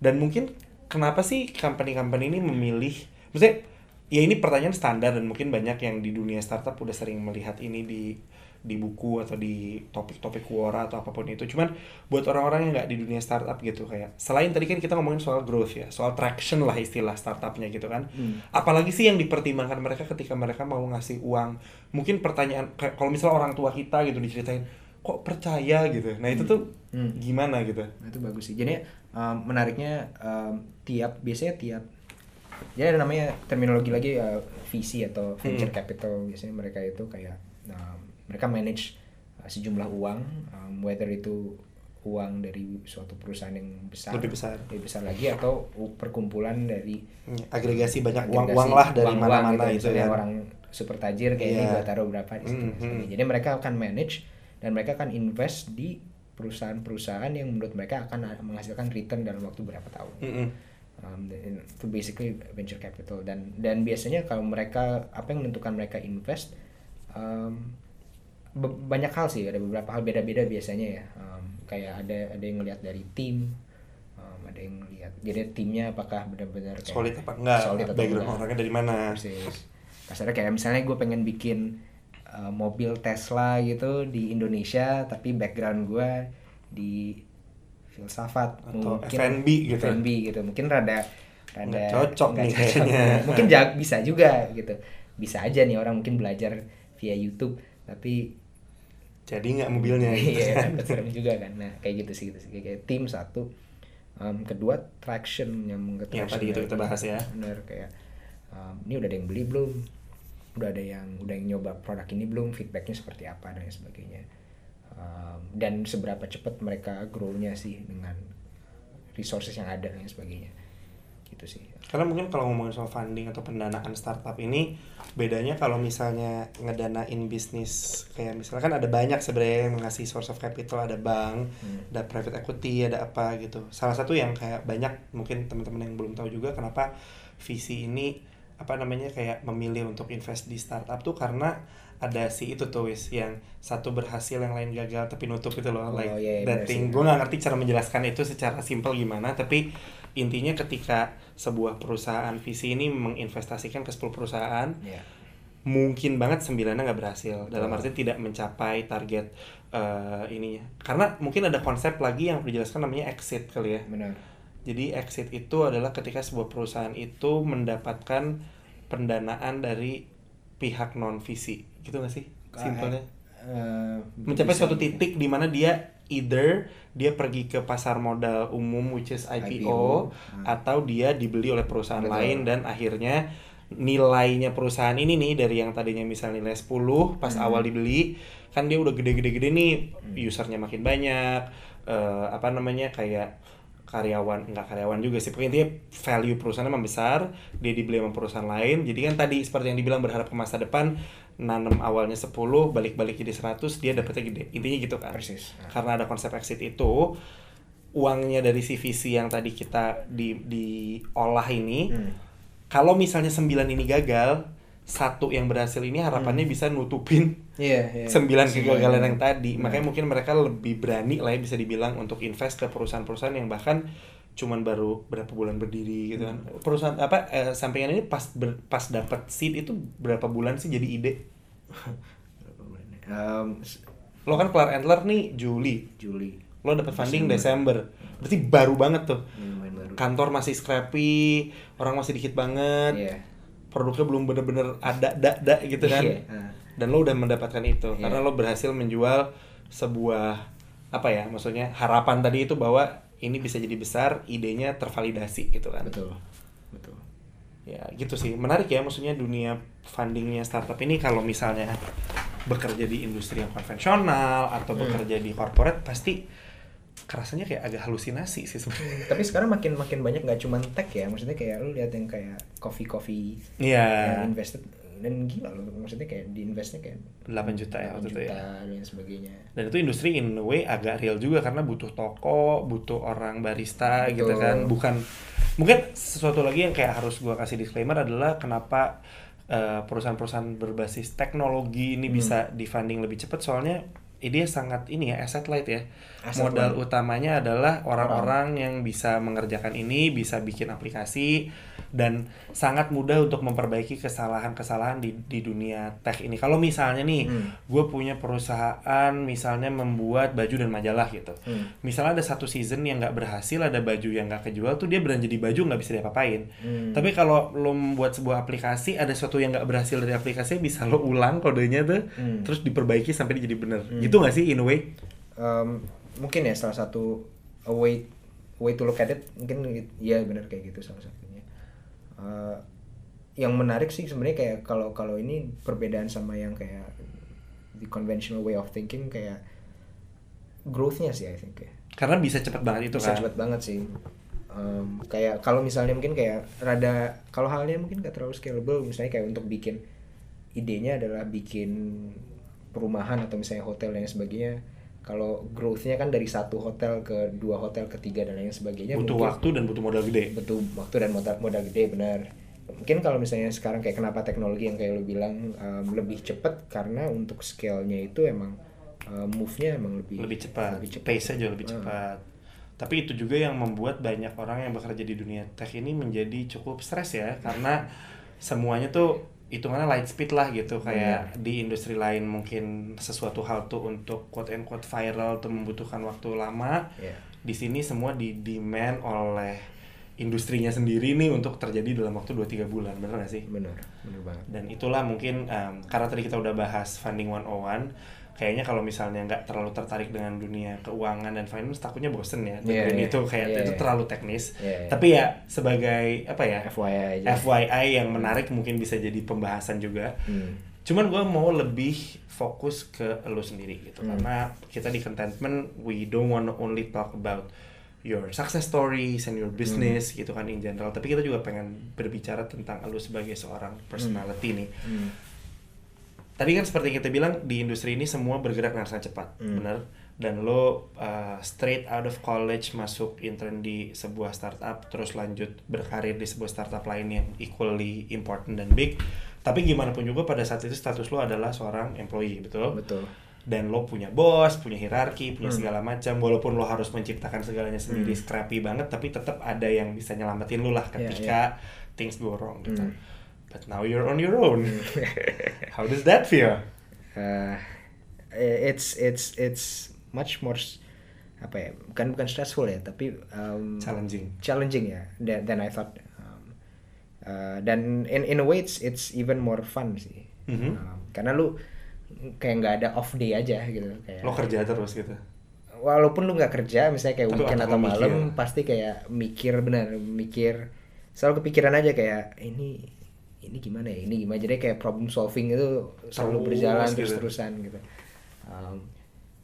Dan mungkin kenapa sih company-company ini memilih, maksudnya ya ini pertanyaan standar dan mungkin banyak yang di dunia startup udah sering melihat ini di di buku atau di topik-topik Quora atau apa pun itu. Cuman buat orang-orang yang nggak di dunia startup gitu kayak selain tadi kan kita ngomongin soal growth ya, soal traction lah istilah startupnya gitu kan. Hmm. Apalagi sih yang dipertimbangkan mereka ketika mereka mau ngasih uang. Mungkin pertanyaan kalau misalnya orang tua kita gitu diceritain kok percaya gitu. Nah itu tuh Hmm. gimana gitu? Nah, itu bagus sih. Jadi um, menariknya um, tiap biasanya tiap jadi ada namanya terminologi lagi uh, VC atau venture Hmm. capital biasanya mereka itu kayak um, mereka manage uh, sejumlah uang um, whether itu uang dari suatu perusahaan yang besar Lebih besar. lebih besar lagi atau perkumpulan dari agregasi banyak agregasi uang-uang lah dari uang-uang mana-mana gitu, itu kan. orang super tajir kayak ini Iya. gua taruh berapa di situ Hmm, misalnya. hmm. jadi mereka akan manage dan mereka akan invest di perusahaan-perusahaan yang menurut mereka akan menghasilkan return dalam waktu berapa tahun Mm-mm. Um, itu basically venture capital dan dan biasanya kalau mereka apa yang menentukan mereka invest um, banyak hal sih ada beberapa hal beda-beda biasanya ya Um, kayak ada ada yang ngelihat dari tim um, ada yang ngelihat jadi timnya apakah benar-benar kayak Solid apa enggak? solid atau Background enggak. orangnya dari mana? Persis. kasarnya kayak misalnya gue pengen bikin uh, mobil Tesla gitu di Indonesia tapi background gue di filsafat Atau F&B gitu. F&B gitu mungkin rada rada Nggak cocok nggak nih cocok. kayaknya. <laughs> mungkin ja- <laughs> bisa juga gitu bisa aja nih orang mungkin belajar via YouTube tapi Jadi nggak mobilnya gitu. <laughs> iya kan serem juga kan nah kayak gitu sih gitu sih kayak tim satu Um, kedua traction yang Yang traction tadi itu kita bahas ya. bener kayak um, ini udah ada yang beli belum udah ada yang udah yang nyoba produk ini belum feedbacknya seperti apa dan sebagainya Um, dan seberapa cepat mereka grow-nya sih dengan resources yang ada dan sebagainya gitu sih Karena mungkin kalau ngomongin soal funding atau pendanaan startup ini bedanya kalau misalnya ngedanain bisnis kayak misalnya kan ada banyak sebenarnya yang ngasih source of capital, ada bank, Hmm. ada private equity, ada apa gitu. Salah satu yang kayak banyak mungkin teman-teman yang belum tahu juga kenapa VC ini apa namanya kayak memilih untuk invest di startup tuh karena ada si itu tuh wis yang satu berhasil yang lain gagal tapi nutup itu loh Oh, like iya, iya, that thing. gue nggak ngerti cara menjelaskan itu secara simpel gimana tapi intinya ketika sebuah perusahaan VC ini menginvestasikan ke 10 perusahaan ya mungkin banget sembilannya nggak berhasil. Dalam Betul. arti tidak mencapai target eh, ininya. Karena mungkin ada konsep lagi yang dijelaskan namanya exit kali ya. Benar jadi exit itu adalah ketika sebuah perusahaan itu mendapatkan pendanaan dari pihak non VC gitu nggak sih simpelnya Eh, mencapai suatu titik di mana dia either dia pergi ke pasar modal umum which is IPO, IPO, hmm. atau dia dibeli oleh perusahaan Betul. lain dan akhirnya nilainya perusahaan ini nih dari yang tadinya misal nilai 10 pas Hmm. awal dibeli kan dia udah gede-gede-gede nih usernya makin banyak eh, apa namanya kayak karyawan enggak karyawan juga sih. Pokoknya intinya value perusahaannya membesar dia dibeli sama perusahaan lain. Jadi kan tadi seperti yang dibilang berharap ke masa depan nanam awalnya 10 balik-balik jadi 100 dia dapetnya gede. Intinya gitu kan. Persis. Karena ada konsep exit itu uangnya dari CVC yang tadi kita di diolah ini hmm. kalau misalnya 9 ini gagal satu yang berhasil ini harapannya bisa nutupin iya iya. sembilan kegagalan yang tadi. Makanya mungkin mereka lebih berani lah ya bisa dibilang untuk invest ke perusahaan-perusahaan yang bahkan cuman baru berapa bulan berdiri gitu kan. Hmm. perusahaan apa eh, sampingan ini pas ber- pas dapat seed itu berapa bulan sih jadi ide? S- lo kan kelar Entler nih Juli. Juli. Lo dapat funding Desember. Berarti baru banget tuh. Lumayan baru. Kantor masih scrappy orang masih dikit banget. Iya produknya belum bener-bener ada da da gitu kan Iya, ah. dan lo udah mendapatkan itu Iya. karena lo berhasil menjual sebuah apa ya maksudnya harapan tadi itu bahwa ini bisa jadi besar idenya tervalidasi gitu kan betul betul ya gitu sih menarik ya maksudnya dunia fundingnya startup ini kalau misalnya bekerja di industri yang konvensional atau Hmm. bekerja di corporate pasti kerasanya kayak agak halusinasi sih sebenarnya tapi sekarang makin makin banyak nggak cuma tech ya maksudnya kayak lu lihat yang kayak coffee coffee Iya. yang invested dan gila loh maksudnya kayak di investnya kayak 8 juta ya 8 waktu itu juta ya. dan sebagainya Dan itu industri in a way agak real juga karena butuh toko, butuh orang barista gitu Betul. kan. Bukan mungkin sesuatu lagi yang kayak harus gua kasih disclaimer adalah kenapa eh, perusahaan-perusahaan berbasis teknologi ini Hmm. bisa di funding lebih cepat soalnya ini sangat ini ya asset light ya. Asset Modal light. utamanya adalah orang-orang yang bisa mengerjakan ini, bisa bikin aplikasi dan sangat mudah untuk memperbaiki kesalahan-kesalahan di di dunia tech ini. Kalau misalnya nih, Hmm. gue punya perusahaan misalnya membuat baju dan majalah gitu. Hmm. Misalnya ada satu season yang nggak berhasil, ada baju yang nggak kejual, tuh dia belanja di baju nggak bisa diapa-apain. Hmm. Tapi kalau lo membuat sebuah aplikasi, ada sesuatu yang nggak berhasil dari aplikasi, bisa lo ulang kodenya tuh, Hmm. terus diperbaiki sampai dia jadi bener. Hmm. Gitu nggak sih in a way? Um, mungkin ya salah satu a way way to look at it mungkin ya benar kayak gitu salah satunya Uh, yang menarik sih sebenarnya kayak kalau kalau ini perbedaan sama yang kayak the conventional way of thinking kayak growth-nya sih I think ya Karena bisa cepet banget itu bisa kan. cepet banget sih. Um, kayak kalau misalnya mungkin kayak rada kalau halnya mungkin gak terlalu scalable misalnya kayak untuk bikin idenya adalah bikin perumahan atau misalnya hotel dan sebagainya kalau growth-nya kan dari satu hotel ke dua hotel ketiga dan lain sebagainya butuh mungkin waktu dan butuh modal gede. butuh waktu dan modal modal gede benar mungkin kalau misalnya sekarang kayak kenapa teknologi yang kayak lo bilang um, lebih cepat karena untuk scale-nya itu emang uh, move-nya emang lebih lebih cepat, lebih cepat. pace-nya jauh lebih Hmm. cepat. Tapi itu juga yang membuat banyak orang yang bekerja di dunia tech ini menjadi cukup stres ya, karena semuanya tuh hitungannya light speed lah gitu kayak di industri lain mungkin sesuatu hal tuh untuk quote and quote viral tuh membutuhkan waktu lama. Iya. Di sini semua di demand oleh industrinya sendiri nih untuk terjadi dalam waktu 2-3 bulan, bener gak sih? benar benar banget dan itulah mungkin em, karena tadi kita udah bahas funding 101 kayaknya kalau misalnya nggak terlalu tertarik dengan dunia keuangan dan finance takutnya bosen ya Iya, dan iya. itu kayak Iya, itu iya. terlalu teknis Iya, iya. tapi ya sebagai apa ya FYI aja FYI yang menarik mungkin bisa jadi pembahasan juga Hmm. cuman gue mau lebih fokus ke lo sendiri gitu Hmm. karena kita di contentment we don't wanna only talk about your success stories and your business gitu kan in general tapi kita juga pengen berbicara tentang lu sebagai seorang personality nih Hmm. Tadi kan seperti yang kita bilang di industri ini semua bergerak dengan sangat cepat Hmm. benar dan lo uh, straight out of college masuk intern di sebuah startup terus lanjut berkarir di sebuah startup lain yang equally important dan big tapi gimana pun juga pada saat itu status lo adalah seorang employee betul betul dan lo punya bos, punya hierarki, punya Hmm. segala macam. Walaupun lo harus menciptakan segalanya sendiri, Hmm. scrappy banget, tapi tetap ada yang bisa nyelamatin lo lah Iya, ketika things go wrong gitu. Hmm. But now you're on your own. <laughs> How does that feel? uh, it's it's it's much more apa ya bukan bukan stressful ya tapi um, Challenging. challenging ya than, than I thought um, uh, dan in in a way it's it's even more fun sih Mhm. Um, karena lu kayak nggak ada off day aja gitu kayak Lo kerja terus gitu. walaupun lu nggak kerja misalnya kayak Tapi weekend atau malam mikir. pasti kayak mikir benar mikir selalu kepikiran aja kayak ini ini gimana ya ini gimana jadi kayak problem solving itu selalu Terus berjalan gitu. terus terusan gitu Um,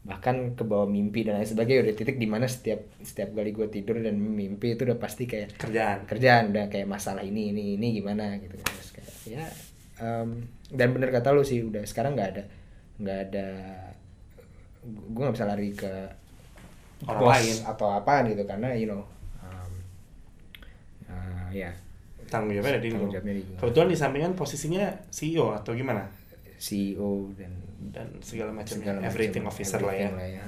bahkan ke bawah mimpi dan lain sebagainya udah titik di mana setiap setiap kali gue tidur dan mimpi itu udah pasti kayak Kerjaan. kerjaan udah kayak masalah ini ini ini gimana gitu terus kayak ya um, dan bener kata lu sih udah sekarang nggak ada nggak ada gue nggak bisa lari ke Orang lain. atau apa gitu karena you know um, uh, ya Tanggung jawabnya Tanggung di gua. Kebetulan di sampingan posisinya CEO atau gimana? CEO dan Dan segala macamnya, segala macam, everything officer lah ya. everything ya.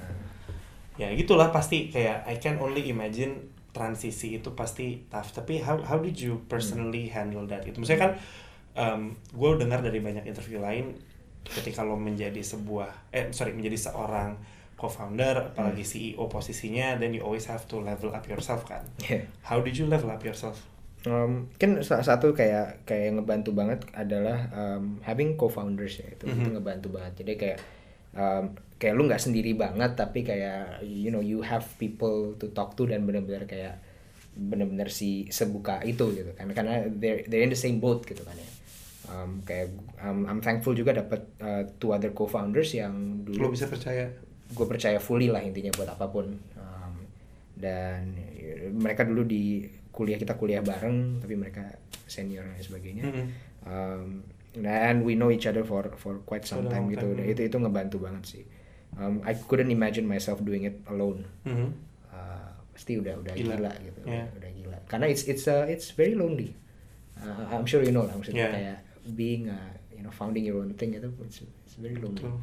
ya gitulah pasti kayak I can only imagine transisi itu pasti tough tapi how how did you personally handle that itu maksudnya kan um, gue dengar dari banyak interview lain ketika lo menjadi sebuah eh sorry menjadi seorang co-founder apalagi CEO posisinya then you always have to level up yourself kan Yeah. how did you level up yourself Um, kan salah satu kayak kayak ngebantu banget adalah um, having co-founders ya itu itu Mhm. ngebantu banget. Jadi kayak um, kayak lu nggak sendiri banget tapi kayak you know you have people to talk to dan benar-benar kayak benar-benar si sebuka itu gitu kan. Karena they're they're in the same boat gitu kan ya. Um, kayak um, I'm thankful juga dapat uh, two other co-founders yang dulu bisa percaya? gue percaya fully lah intinya buat apa pun. Um, dan ya, mereka dulu di kuliah kita kuliah bareng tapi mereka senior dan sebagainya Mhm. um, and we know each other for for quite some For a time gitu time, mhm. itu itu ngebantu banget sih um, I couldn't imagine myself doing it alone Mhm. Uh, pasti udah udah Gila. gila, gitu Yeah. udah, udah gila karena it's it's uh, it's very lonely Uh, I'm sure you know lah maksudnya Yeah. kayak being uh, you know founding your own thing itu it's, it's very lonely Betul.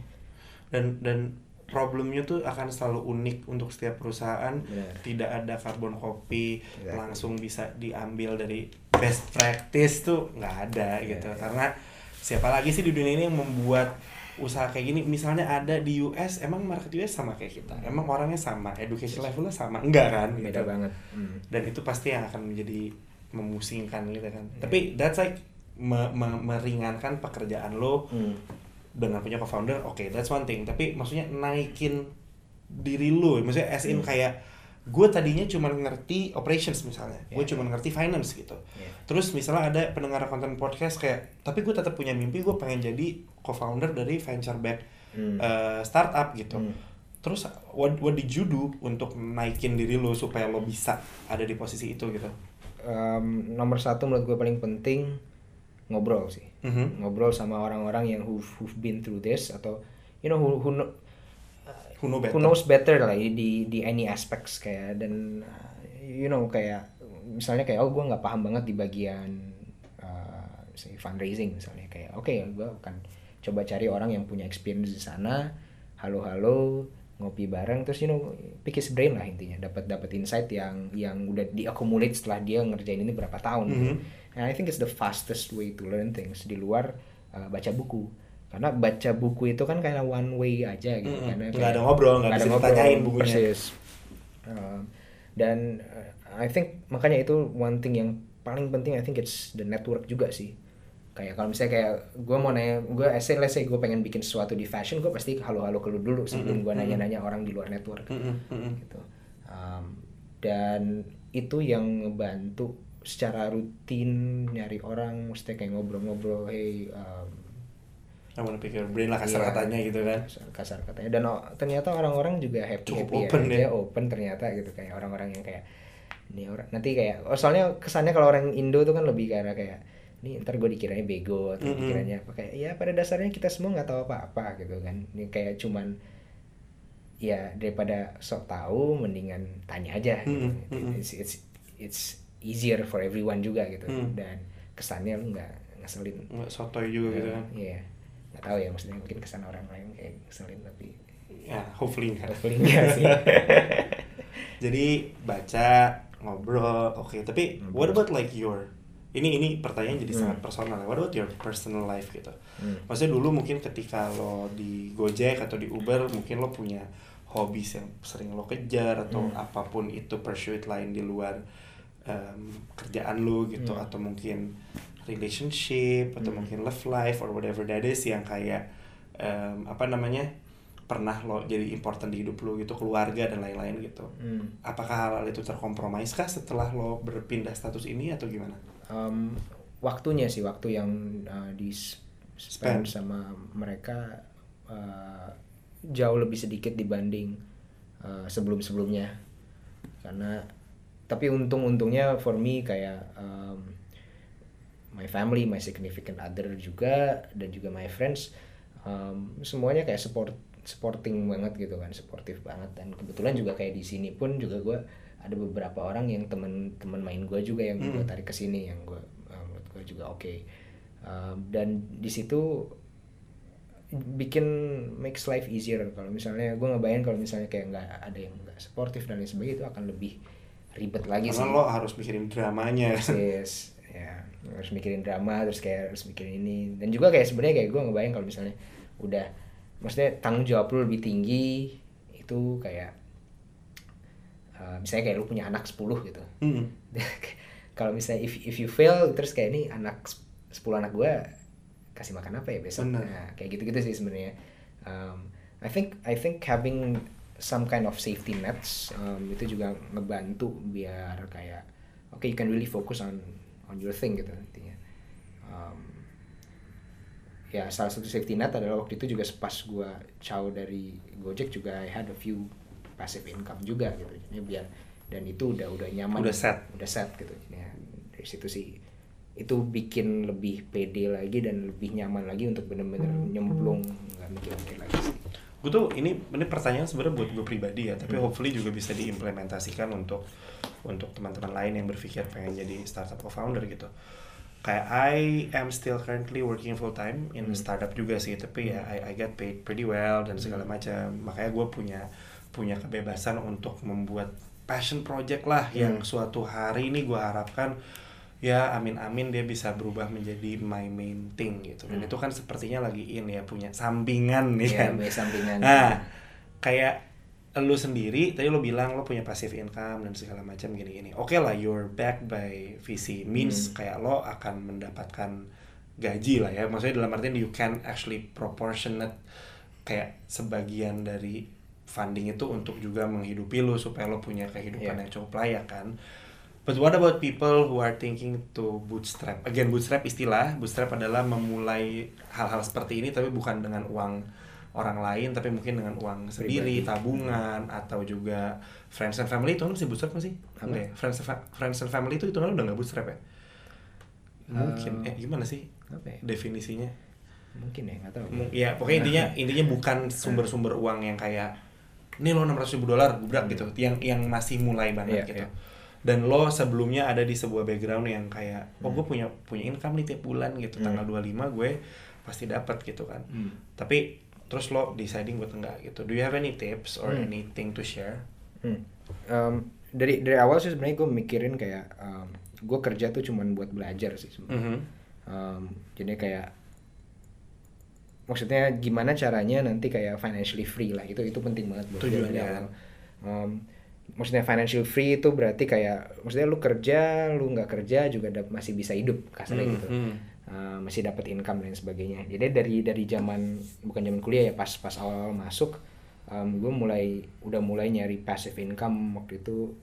dan dan problemnya tuh akan selalu unik untuk setiap perusahaan Benar. tidak ada karbon copy Exactly. langsung bisa diambil dari best practice tuh nggak ada Iya, gitu iya. karena siapa lagi sih di dunia ini yang membuat usaha kayak gini misalnya ada di US emang market US sama kayak kita emang orangnya sama education levelnya sama enggak kan beda gitu. banget Hmm. dan itu pasti yang akan menjadi memusingkan gitu kan tapi that's like me- me- meringankan pekerjaan lo Hmm. Dengan punya co-founder, oke, that's one thing. Tapi maksudnya naikin diri lu, maksudnya as in Hmm. kayak gue tadinya cuma ngerti operations misalnya, gue Yeah. cuma ngerti finance gitu. Yeah. Terus misalnya ada pendengar konten podcast kayak, tapi gue tetap punya mimpi, gue pengen jadi co-founder dari venture back Hmm. uh, startup gitu. Hmm. Terus what, what did you do untuk naikin diri lu supaya lo bisa ada di posisi itu gitu? Um, nomor satu menurut gue paling penting ngobrol sih Mhm. ngobrol sama orang-orang yang who've, who've been through this atau you know who, who, know- Who know better? who knows better lah ya di di any aspects kayak dan uh, you know kayak misalnya kayak oh gue nggak paham banget di bagian uh, misalnya fundraising misalnya kayak oke gue akan coba cari orang yang punya experience di sana halo-halo ngopi bareng terus you know pick his brain lah intinya dapat dapat insight yang yang udah diakumulate setelah dia ngerjain ini berapa tahun gitu. And I think it's the fastest way to learn things di luar uh, baca buku. Karena baca buku itu kan kayak one way aja gitu Mm-mm. karena Nggak ada ngobrol, nggak ngobrol, ditanyain bukunya. persis. Um, dan uh, I think makanya itu one thing yang paling penting I think it's the network juga sih. Kayak kalau misalnya kayak gue mau nanya gue essay let's say gue pengen bikin sesuatu di fashion gue pasti halo-halo ke lu dulu sebelum gue nanya-nanya orang di luar network. Gitu. Um, dan itu yang ngebantu secara rutin nyari orang mesti kayak ngobrol-ngobrol hey um, I wanna pick your brain lah kasar Iya. katanya gitu kan kasar, katanya dan oh, ternyata orang-orang juga happy Cukup happy open aja ya. open ternyata gitu kayak orang-orang yang kayak ini orang nanti kayak oh, soalnya kesannya kalau orang Indo tuh kan lebih karena kayak ini ntar gue dikiranya bego atau Mm-mm. dikiranya apa kayak ya pada dasarnya kita semua nggak tahu apa-apa gitu kan ini kayak cuman ya daripada sok tahu mendingan tanya aja gitu. Mm-mm, mm-mm. It's, it's it's easier for everyone juga gitu Mm. dan kesannya lu nggak ngeselin nggak sotoy juga gitu kan Iya. Nggak tahu ya maksudnya mungkin kesan orang lain kayak ngeselin tapi ya hopefully enggak hopefully enggak sih. <laughs> jadi baca ngobrol oke tapi what about like your ini ini pertanyaan jadi Hmm. sangat personal ya. what about your personal life gitu Hmm. maksudnya dulu mungkin ketika lo di Gojek atau di Uber mungkin lo punya hobbies yang sering lo kejar atau Hmm. apa pun itu pursuit lain di luar em, kerjaan lo gitu Hmm. atau mungkin relationship atau Hmm. mungkin love life or whatever that is yang kayak em, apa namanya pernah lo jadi important di hidup lo gitu keluarga dan lain-lain gitu Hmm. apakah hal itu terkompromis kah setelah lo berpindah status ini atau gimana? Um, waktunya sih waktu yang uh, di spend Spend. sama mereka uh, jauh lebih sedikit dibanding uh, sebelum-sebelumnya karena tapi untung-untungnya for me kayak um, my family, my significant other juga dan juga my friends um, semuanya kayak support supporting banget gitu kan, supportive banget. Dan kebetulan juga kayak di sini pun juga gue ada beberapa orang yang temen-temen main gue juga yang gue Hmm. tarik ke sini yang gue uh, menurut gue juga oke. Um, dan di situ bikin makes life easier. Kalau misalnya gue ngebayang kalau misalnya kayak nggak ada yang nggak sportif dan lain sebagainya itu akan lebih ribet lagi sih Karena lo harus mikirin dramanya. Yes, ya harus mikirin drama terus kayak harus mikirin ini dan juga kayak sebenarnya kayak gue ngebayang kalau misalnya udah maksudnya tanggung jawab lu lebih tinggi itu kayak uh, misalnya kayak lu punya anak 10 gitu Hmm. <laughs> kalau misalnya if if you fail terus kayak ini anak sep- 10 anak gue kasih makan apa ya besok Bener. nah kayak gitu-gitu sih sebenarnya um, I think I think having some kind of safety nets um, itu juga ngebantu biar kayak oke you can really focus on on your thing gitu intinya. Um, ya salah satu safety net adalah waktu itu juga pas gue caw dari Gojek juga I had a few passive income juga gitu jadi biar dan itu udah udah nyaman. Udah set. udah set gitu ya dari situ sih itu bikin lebih pede lagi dan lebih nyaman lagi untuk bener-bener nyemplung nggak mikir-mikir lagi sih Gue tuh ini ini pertanyaan sebenarnya buat gue pribadi ya, tapi hopefully juga bisa diimplementasikan untuk untuk teman-teman lain yang berpikir pengen jadi startup co-founder gitu. Kayak I am still currently working full time in Hmm. startup juga sih, tapi ya I, I get paid pretty well dan segala Hmm. macam. Makanya gue punya punya kebebasan untuk membuat passion project lah yang Hmm. suatu hari ini gue harapkan ya amin-amin dia bisa berubah menjadi my main thing gitu. Dan Hmm. itu kan sepertinya lagi in ya punya sampingan nih ya kan. sampingan Nah, kayak lu sendiri tadi lu bilang lu punya passive income dan segala macam gini-gini. Oke lah, you're backed by VC means Hmm. kayak lo akan mendapatkan gaji lah ya. Maksudnya dalam artian you can actually proportionate kayak sebagian dari funding itu untuk juga menghidupi lu supaya lo punya kehidupan Yeah. yang cukup layak kan. But what about people who are thinking to bootstrap? Again, bootstrap istilah. Bootstrap adalah memulai hal-hal seperti ini tapi bukan dengan uang orang lain tapi mungkin dengan uang sendiri, Pribadi. tabungan atau juga friends and family itu kan masih bootstrap nggak sih? Apa? Enggak ya? Friends, and fa- friends and family itu itu kan udah nggak bootstrap ya? Mungkin. Eh, eh gimana sih apa ya definisinya? mungkin ya nggak tahu Mu- Ya pokoknya intinya intinya bukan sumber-sumber uang yang kayak ini lo 600 ribu dolar gubrak gitu, yang yang masih mulai banget Iya, gitu. iya. Dan lo sebelumnya ada di sebuah background yang kayak, oh gue punya punya income nih tiap bulan gitu, Hmm. tanggal 25 gue pasti dapat gitu kan. Hmm. Tapi terus lo deciding buat enggak gitu. Do you have any tips or Hmm. anything to share? Hmm. Um, dari dari awal sih sebenarnya gue mikirin kayak um, gue kerja tuh cuman buat belajar sih sebenarnya. Mhm. Um, jadi kayak maksudnya gimana caranya nanti kayak financially free lah itu itu penting banget buat gue dari Tujuannya. awal. Um, maksudnya financial free itu berarti kayak maksudnya lu kerja lu nggak kerja juga masih bisa hidup kasarnya Hmm, gitu. hmm. Uh, masih dapat income dan sebagainya. Jadi dari dari zaman bukan zaman kuliah ya pas pas awal, masuk um, gue mulai udah mulai nyari passive income waktu itu.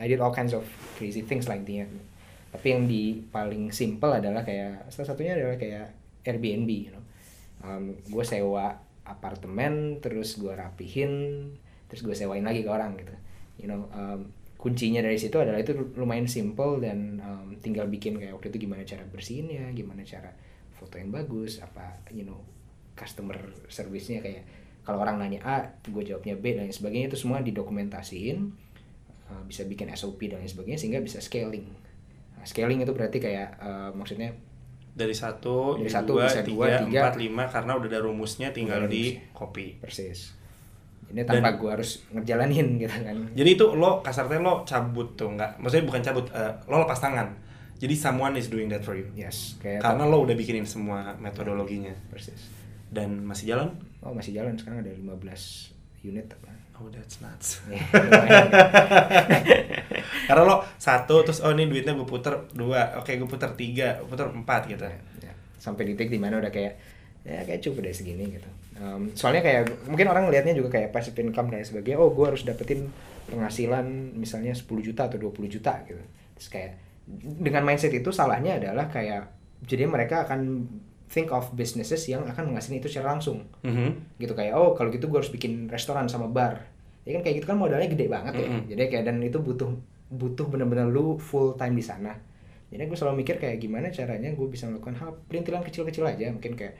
I did all kinds of crazy things lah intinya tapi yang di paling simple adalah kayak salah satunya adalah kayak Airbnb you know. um, gue sewa apartemen terus gue rapihin terus gue sewain lagi ke orang gitu you know um, kuncinya dari situ adalah itu lumayan simple dan um, tinggal bikin kayak waktu itu gimana cara bersihinnya gimana cara foto yang bagus apa you know customer service-nya kayak kalau orang nanya A gue jawabnya B dan lain sebagainya itu semua didokumentasiin uh, bisa bikin SOP dan lain sebagainya sehingga bisa scaling Nah, scaling itu berarti kayak uh, maksudnya dari satu, Dari satu dua, bisa tiga, dua, tiga. empat, lima karena udah ada rumusnya tinggal Udah ada di copy. persis ini tanpa gue harus ngejalanin <laughs> gitu kan Jadi itu lo kasarnya lo cabut tuh nggak, maksudnya bukan cabut, eh, lo lepas tangan. Jadi someone is doing that for you. yes kayak Karena lo udah bikinin semua metodologinya persis dan masih jalan. oh masih jalan sekarang ada 15 unit apa Oh that's nuts. <laughs> Ya, lumayan. <laughs> Karena lo satu terus oh ini duitnya gue puter dua, oke gue puter tiga, gue puter empat gitu. Ya, sampai di titik di mana udah kayak ya kayak cukup deh segini gitu Um, soalnya kayak mungkin orang ngelihatnya juga kayak passive income dan sebagainya oh gue harus dapetin penghasilan misalnya 10 juta atau 20 juta gitu. Terus kayak dengan mindset itu salahnya adalah kayak jadi mereka akan think of businesses yang akan menghasilkan itu secara langsung. Mhm. gitu kayak oh kalau gitu gue harus bikin restoran sama bar. Ya kan kayak gitu kan modalnya gede banget ya. Mm-mm. jadi kayak dan itu butuh butuh bener-bener lu full time di sana. Jadi gue selalu mikir kayak gimana caranya gue bisa melakukan hal perintilan kecil-kecil aja. Mungkin kayak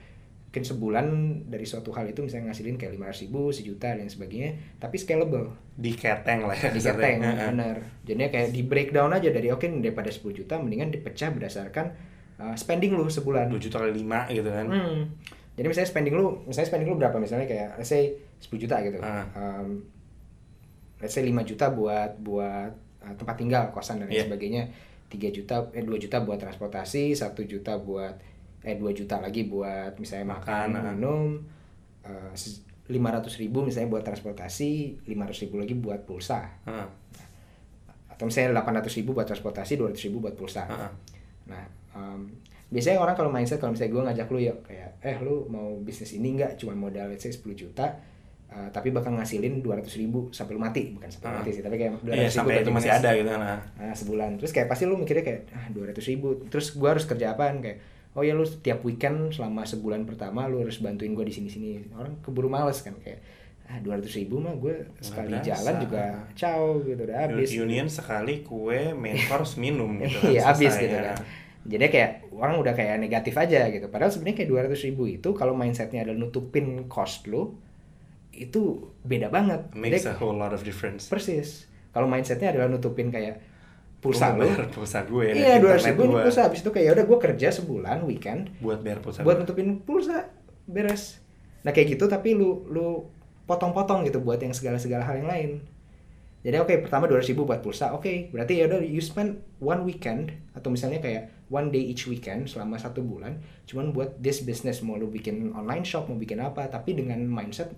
mungkin sebulan dari suatu hal itu misalnya ngasilin kayak lima ribu sejuta dan sebagainya tapi scalable Di keteng lah ya. di keteng Heeh. bener jadinya kayak di breakdown aja dari oke daripada 10 juta mendingan dipecah berdasarkan uh, spending lu sebulan 2 juta kali lima gitu kan. Hmm. Jadi misalnya spending lu, misalnya spending lu berapa misalnya kayak let's say 10 juta gitu. Ah. Um, let's say 5 juta buat buat uh, tempat tinggal, kosan dan Iya. sebagainya. 3 juta eh 2 juta buat transportasi, 1 juta buat eh 2 juta lagi buat misalnya makan, Makan, minum. Uh, 500 ribu misalnya buat transportasi, 500 ribu lagi buat pulsa. Heeh. Atau misalnya 800 ribu buat transportasi, 200 ribu buat pulsa. Heeh. Nah, um, biasanya orang kalau mindset kalau misalnya gue ngajak lu ya kayak, eh lu mau bisnis ini nggak cuma modal let's say 10 juta, uh, tapi bakal ngasilin 200 ribu sampai lu mati, bukan sampai Ah. mati sih, tapi kayak 200 Iya ribu sampai itu masih ada gitu kan. ah. Nah, sebulan. Terus kayak pasti lu mikirnya kayak, ah 200 ribu, terus gue harus kerja apaan kayak, oh ya lu setiap weekend selama sebulan pertama lu harus bantuin gue di sini-sini. Orang keburu males kan kayak, ah 200 ribu mah gue sekali berasa. jalan juga ciao gitu udah habis. Union sekali kue main <laughs> course minum gitu kan. Iya habis selesai, gitu ya. kan. Jadi kayak orang udah kayak negatif aja gitu. Padahal sebenarnya kayak 200 ribu itu kalau mindsetnya adalah nutupin cost lu itu beda banget. Makes Jadi, a whole lot of difference. persis. Kalau mindsetnya adalah nutupin kayak pulsa lu. bayar pulsa gue Iya net 200 internet ribu ini pulsa. Habis itu kayak udah gue kerja sebulan weekend buat bayar pulsa buat nutupin pulsa beres. Nah kayak gitu tapi lu lu potong-potong gitu buat yang segala-segala hal yang lain. Jadi oke pertama 200 ribu buat pulsa, oke berarti ya udah you spend one weekend atau misalnya kayak one day each weekend selama satu bulan, cuman buat this business mau lu bikin online shop mau bikin apa, tapi dengan mindset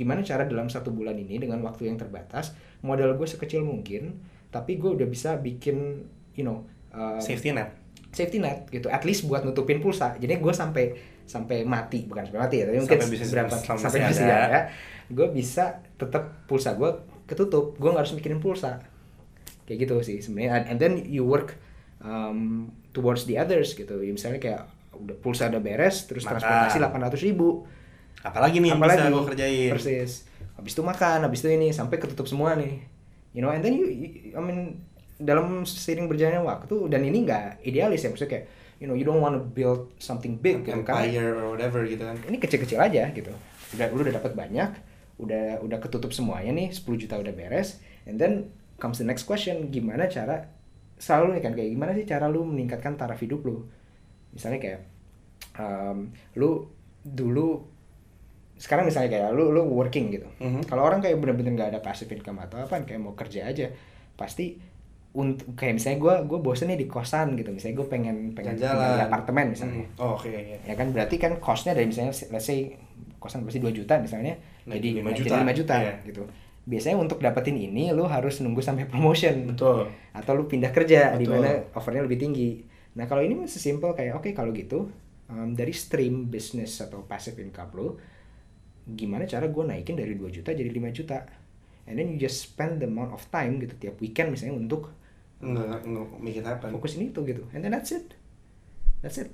gimana cara dalam satu bulan ini dengan waktu yang terbatas modal gue sekecil mungkin, tapi gue udah bisa bikin you know uh, Safety net. safety net gitu at least buat nutupin pulsa. Jadi gue sampai sampai mati bukan sampai mati ya tapi mungkin Sampai bisnis berapa sampai masih ada. ada gue bisa tetap pulsa gue ketutup gue nggak harus mikirin pulsa. Kayak gitu sih sebenarnya. And then you work um, towards the others gitu. Ya, misalnya kayak udah pulsa udah beres terus Makan. transportasi 800 ribu. Apalagi nih yang bisa gue kerjain. persis. Habis itu makan habis itu ini sampai ketutup semua nih you know and then you, you- I mean dalam seiring berjalannya waktu dan ini nggak idealis ya maksudnya kayak you know you don't want to build something big gitu karena Empire or whatever gitu kan. ini kecil-kecil aja gitu. Udah lu udah dapat banyak udah udah ketutup semuanya nih 10 juta udah beres and then comes the next question gimana cara selalu nih kan kayak gimana sih cara lu meningkatkan taraf hidup lu? Misalnya kayak um, lu dulu sekarang misalnya kayak lu lu working gitu Mhm. kalau orang kayak bener-bener nggak ada passive income atau apa kayak mau kerja aja pasti untuk kayak misalnya gue gue bosen nih di kosan gitu misalnya gue pengen pengen di apartemen misalnya Hmm. Oh, oke iya. ya kan berarti kan costnya dari misalnya let's say kosan pasti 2 juta misalnya Naik jadi lima juta. jadi 5 juta Iya. gitu biasanya untuk dapetin ini lu harus nunggu sampai <laughs> promotion Betul. atau lu pindah kerja di mana offernya lebih tinggi nah kalau ini masih simple kayak oke kalau gitu um, dari stream bisnis atau passive income lu gimana cara gue naikin dari 2 juta jadi 5 juta. And then you just spend the amount of time gitu tiap weekend misalnya untuk Nggak, nggak mikir apa. fokusin itu gitu. And then that's it. That's it.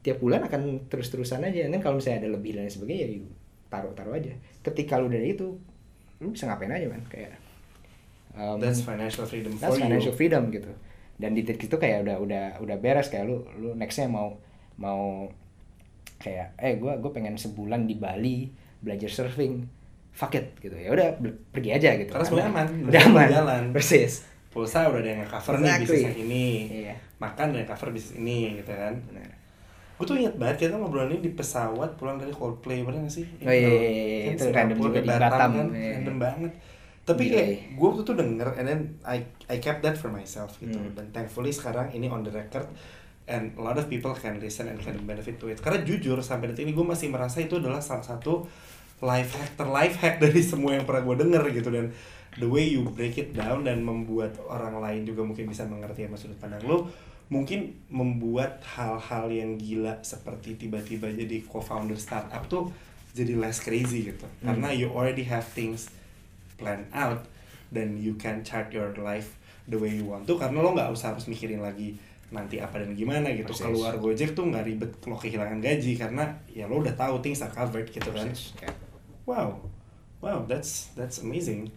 Tiap bulan akan terus-terusan aja. Dan kalau misalnya ada lebih dan sebagainya ya taruh-taruh aja. Ketika lu dari itu lu bisa ngapain aja man? Kayak um, That's financial freedom that's for financial you. freedom gitu. Dan di titik itu kayak udah udah udah beres. Kayak lu lu nextnya mau mau kayak eh gue gue pengen sebulan di Bali belajar surfing fuck it gitu ya udah pergi aja gitu Karena sebenarnya aman, udah udah aman jalan. persis Pulsa udah ada yang cover nih Exactly. bisnis yang ini. Iya. Makan yang cover bisnis ini gitu kan. Benar. Gue tuh inget banget kita ngobrol ini di pesawat pulang dari Coldplay bener gak sih? Oh, iya, iya, iya, Kan itu Singapura, random juga di Batam, kan, iya. random banget. Tapi Gila, kayak iya. gue tuh tuh denger and then I I kept that for myself gitu. Hmm. Dan thankfully sekarang ini on the record and a lot of people can listen and can benefit to it. Karena jujur sampai detik ini gue masih merasa itu adalah salah satu life hack ter life hack <laughs> dari semua yang pernah gue denger gitu dan the way you break it down dan membuat orang lain juga mungkin bisa mengerti sama sudut pandang lo mungkin membuat hal-hal yang gila seperti tiba-tiba jadi co-founder startup tuh jadi less crazy gitu Hmm. karena you already have things planned out dan you can chart your life the way you want to karena lo nggak usah harus mikirin lagi nanti apa dan gimana gitu Persis. keluar Gojek tuh nggak ribet lo kehilangan gaji karena ya lo udah tahu things are covered gitu kan kayak wow wow that's that's amazing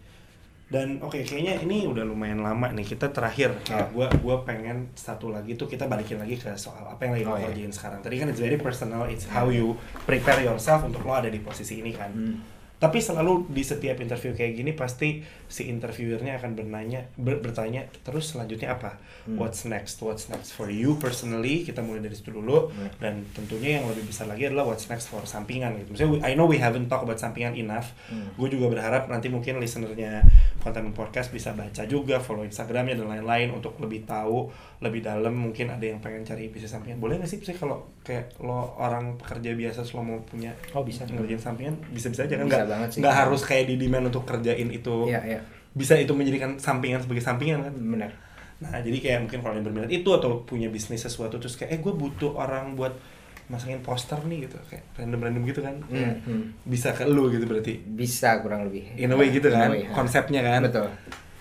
dan oke kayaknya ini udah lumayan lama nih kita terakhir Oh. gua gua pengen satu lagi tuh kita balikin lagi ke soal apa yang lagi lo Oh, iya. kerjain sekarang tadi kan it's very personal it's how you prepare yourself untuk lo ada di posisi ini kan Hmm. Tapi selalu di setiap interview kayak gini pasti si interviewernya akan bernanya ber- bertanya terus selanjutnya apa? Hmm. what's next? What's next for you personally? Kita mulai dari situ dulu. Hmm. dan tentunya yang lebih besar lagi adalah what's next for sampingan gitu. Misalnya we- I know we haven't talk about sampingan enough. Hmm. gue juga berharap nanti mungkin listenernya konten podcast bisa baca juga follow instagramnya dan lain-lain untuk lebih tahu lebih dalam. Mungkin ada yang pengen cari bisnis sampingan. Boleh nggak sih sih kalau kayak lo orang pekerja biasa lo mau punya Oh, bisa. ngerjain sampingan bisa-bisa aja kan? Bisa nggak banget sih. nggak harus kayak di demand untuk kerjain itu. Iya, iya. bisa itu menjadikan sampingan sebagai sampingan kan? Benar. Nah jadi kayak mungkin kalau yang berminat itu atau punya bisnis sesuatu terus kayak eh gue butuh orang buat masangin poster nih gitu. Kayak random-random gitu kan? Kayak Hmm, hmm. bisa ke lu gitu berarti? Bisa kurang lebih. In a way gitu In kan? way, konsepnya kan? Betul.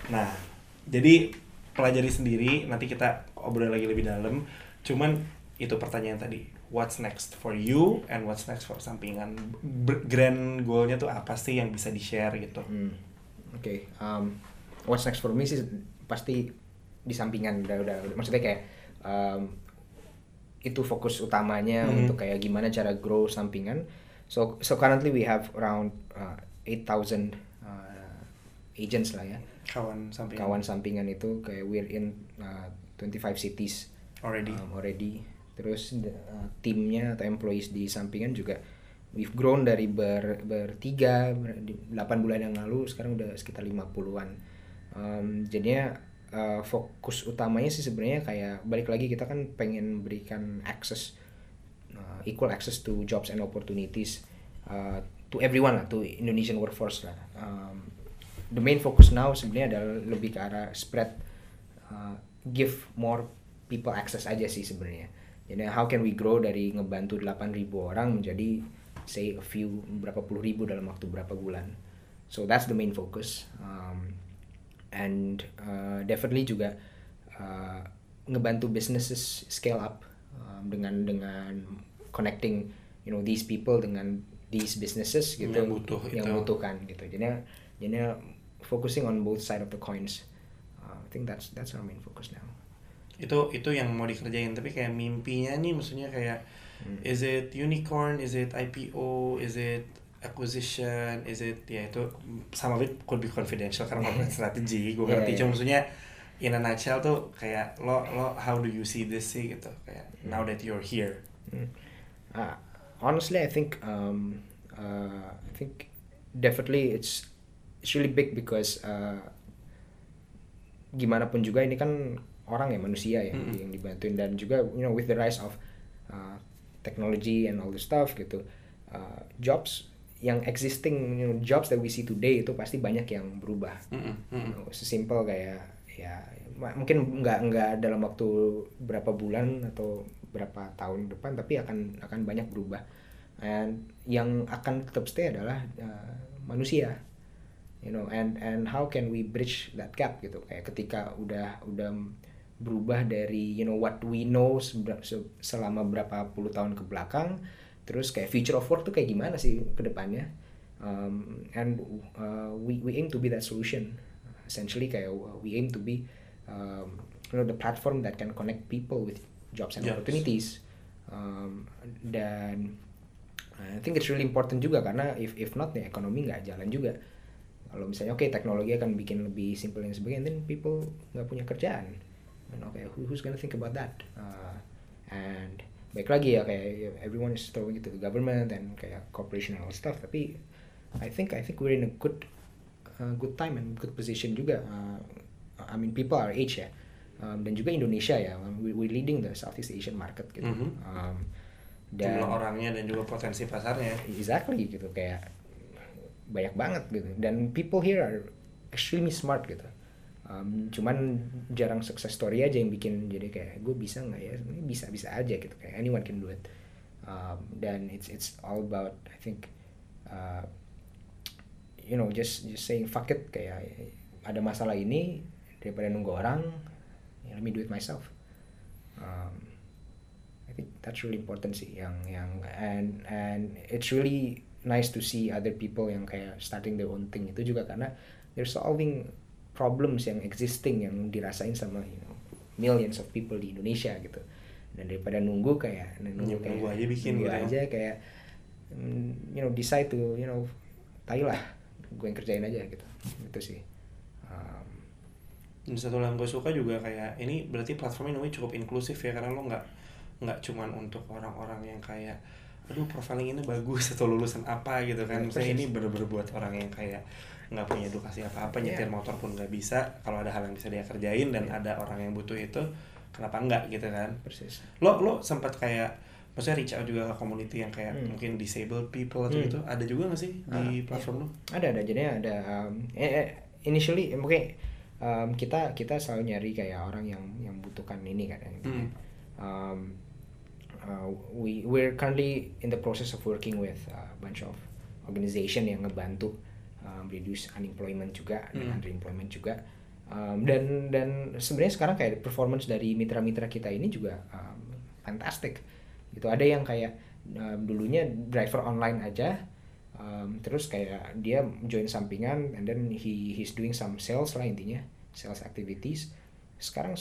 Nah jadi pelajari sendiri nanti kita obrol lagi lebih dalam. Cuman itu pertanyaan tadi what's next for you and what's next for sampingan grand goalnya tuh apa sih yang bisa di share gitu Hmm. Oke, um, what's next for me sih pasti di sampingan udah udah, udah- maksudnya kayak um, itu fokus utamanya Mhm. untuk kayak gimana cara grow sampingan. So so currently we have around uh, 8,000 uh, agents lah ya. kawan sampingan Kawan sampingan itu kayak we're in uh, 25 cities already um, already. Terus uh, timnya atau employees di sampingan juga we've grown dari ber, bertiga ber- di 8 bulan yang lalu sekarang udah sekitar 50-an. Um, jadinya uh, fokus utamanya sih sebenarnya kayak balik lagi kita kan pengen berikan access uh, equal access to jobs and opportunities uh, to everyone lah to Indonesian workforce lah. Um, the main focus now sebenarnya adalah lebih ke arah spread uh, give more people access aja sih sebenarnya. Jadi how can we grow dari ngebantu 8.000 orang menjadi say a few berapa puluh ribu dalam waktu berapa bulan. So that's the main focus. Um, and uh, definitely juga uh, ngebantu businesses scale up um, dengan dengan connecting you know these people dengan these businesses gitu Yang butuh yang butuhkan gitu. Jadi jadi focusing on both side of the coins. Uh, I think that's that's our main focus now. Itu itu yang mau dikerjain. Tapi kayak mimpinya nih maksudnya kayak Hmm. is it unicorn? Is it IPO is it acquisition? Is it ya itu some of it could be confidential karena corporate strategy gue Yeah, ngerti. Yeah. cuma maksudnya in a nutshell tuh kayak lo lo how do you see this sih gitu. Kayak now that you're here. Mm. Uh, honestly, I think um, uh, I think definitely it's it's really big because uh, gimana pun juga ini kan orang ya manusia ya Mm-mm. yang dibantuin. Dan juga you know with the rise of uh, technology and all the stuff gitu uh, jobs yang existing you know, jobs that we see today itu pasti banyak yang berubah. Mm-mm, mm-mm. Oh, sesimpel kayak ya mungkin nggak nggak dalam waktu berapa bulan atau berapa tahun depan tapi akan akan banyak berubah. And yang akan tetap stay adalah uh, manusia. You know and and how can we bridge that gap gitu? Kayak ketika udah udah berubah dari you know what we know selama berapa puluh tahun ke belakang terus kayak future of work tuh kayak gimana sih ke depannya? Um, and uh, we we aim to be that solution. Essentially kayak we aim to be um, you know the platform that can connect people with jobs and Jobs. opportunities. Um, dan I think it's really important juga karena if if not ya ekonomi nggak jalan juga. Kalau misalnya oke teknologi akan bikin lebih simple dan sebagainya then people nggak punya kerjaan and okay who, who's gonna think about that? Uh, and baik lagi ya kayak everyone is throwing it to the government and kayak corporation and all stuff. Tapi I think I think we're in a good uh, good time and good position juga. Uh, I mean people our age ya. Um, dan juga Indonesia ya. We, we're leading the Southeast Asian market gitu. Mhm. Um, jumlah orangnya dan juga potensi pasarnya exactly gitu kayak banyak banget gitu. Dan people here are extremely smart gitu Um, cuman jarang success story aja yang bikin jadi kayak gue bisa nggak ya? Ini bisa bisa aja gitu. Kayak anyone can do it. Um, dan it's it's all about I think uh, you know just just saying fuck it kayak ada masalah ini daripada nunggu orang ya let me do it myself. Um, I think that's really important sih yang yang and and it's really nice to see other people yang kayak starting their own thing itu juga karena they're solving problems yang existing yang dirasain sama you know millions of people di Indonesia gitu. Dan daripada nunggu kayak nunggu Nunggu kayak aja bikin nunggu gitu ya. aja kayak mm, you know decide to you know tai lah gue yang kerjain aja gitu. Itu sih. Um, dan satu yang gue suka juga kayak ini berarti platform ini cukup inklusif ya karena lo nggak nggak cuman untuk orang-orang yang kayak aduh profiling ini bagus atau lulusan apa gitu kan. Ya, misalnya ini bener-bener buat orang yang kayak nggak punya edukasi apa-apa nyetir Iya. motor pun nggak bisa kalau ada hal yang bisa dia kerjain dan Iya. ada orang yang butuh itu kenapa enggak gitu kan persis lo lo sempat kayak maksudnya reach out juga ke community yang kayak Hmm. mungkin disabled people atau Hmm. gitu ada juga nggak sih di Ah, platform lo ada ada jadinya ada um, eh, eh, initially eh, mungkin um, kita kita selalu nyari kayak orang yang yang butuhkan ini kan Hmm. um, uh, we we're currently in the process of working with a bunch of organization yang ngebantu um, reduce unemployment juga dan Hmm. underemployment juga. Um, dan dan sebenarnya sekarang kayak performance dari mitra-mitra kita ini juga um, fantastic. Gitu ada yang kayak um, dulunya driver online aja um, terus kayak dia join sampingan and then he he's doing some sales lah intinya sales activities. Sekarang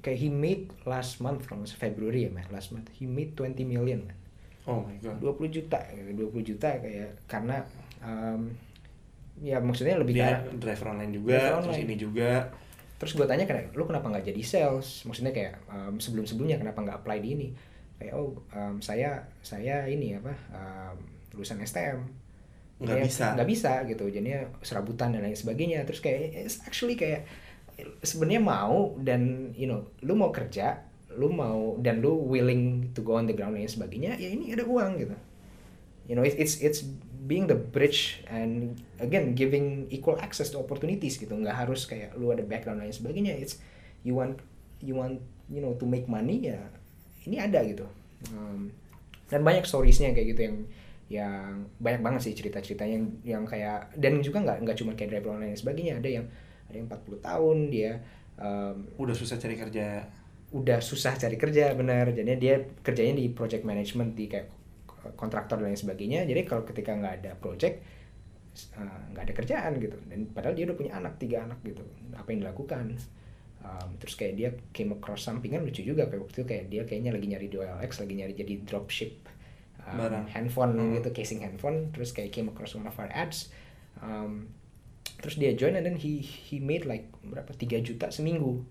kayak he made last month kalau nggak salah Februari ya mas? Last month he made 20 million man. oh my god. 20 juta 20 juta kayak karena um, ya maksudnya lebih dia karena driver online juga Driver terus online. ini juga. Terus gue tanya kenapa lu kenapa nggak jadi sales? Maksudnya kayak um, sebelum sebelumnya kenapa nggak apply di ini? Kayak oh um, saya saya ini apa um, lulusan STM Nggak Jadinya bisa. nggak bisa gitu jadinya serabutan dan lain sebagainya. Terus kayak it's actually kayak sebenarnya mau dan you know lu mau kerja lu mau dan lu willing to go on the ground dan lain sebagainya ya ini ada uang gitu. You know it- it's it's being the bridge and again giving equal access to opportunities gitu. Nggak harus kayak lu ada background lain sebagainya. It's you want you want you know to make money ya ini ada gitu. Um, dan banyak storiesnya kayak gitu yang yang banyak banget sih cerita-ceritanya yang yang kayak dan juga nggak nggak cuma kayak driver online dan sebagainya. Ada yang ada yang 40 tahun dia um, udah susah cari kerja. udah susah cari kerja bener. Jadinya dia kerjanya di project management di kayak kontraktor dan lain sebagainya. Jadi kalau ketika nggak ada project uh, nggak ada kerjaan gitu. Dan padahal dia udah punya anak tiga anak gitu. Apa yang dilakukan? Um, terus kayak dia came across sampingan lucu juga. Kayak waktu itu kayak dia kayaknya lagi nyari di OLX lagi nyari jadi dropship um, Barang. handphone Hmm. gitu casing handphone. Terus kayak came across one of our ads. Um, terus dia join and then he he made like berapa? 3 juta seminggu.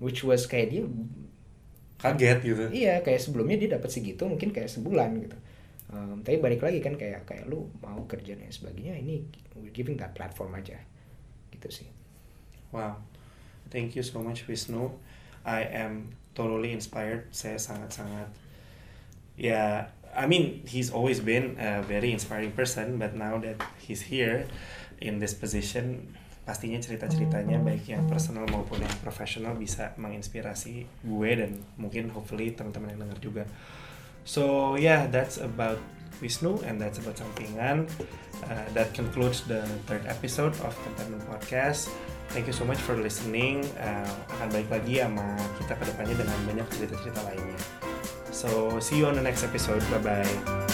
Which was kayak dia kaget gitu. Iya kayak sebelumnya dia dapat segitu mungkin kayak sebulan gitu Um, tapi balik lagi kan kayak kayak lu mau kerja dan sebagainya ini we're giving that platform aja. Gitu sih. Wow. Thank you so much Wisnu. I am totally inspired. Saya sangat-sangat ya I mean he's always been a very inspiring person but now that he's here in this position pastinya cerita-ceritanya baik yang personal maupun yang profesional bisa menginspirasi gue dan mungkin hopefully teman-teman yang dengar juga So yeah, that's about Wisnu and that's about Sampingan. Uh, that concludes the third episode of Contentment Podcast. thank you so much for listening. Uh, akan balik lagi sama kita ke depannya dengan banyak cerita-cerita lainnya. So, see you on the next episode. Bye-bye.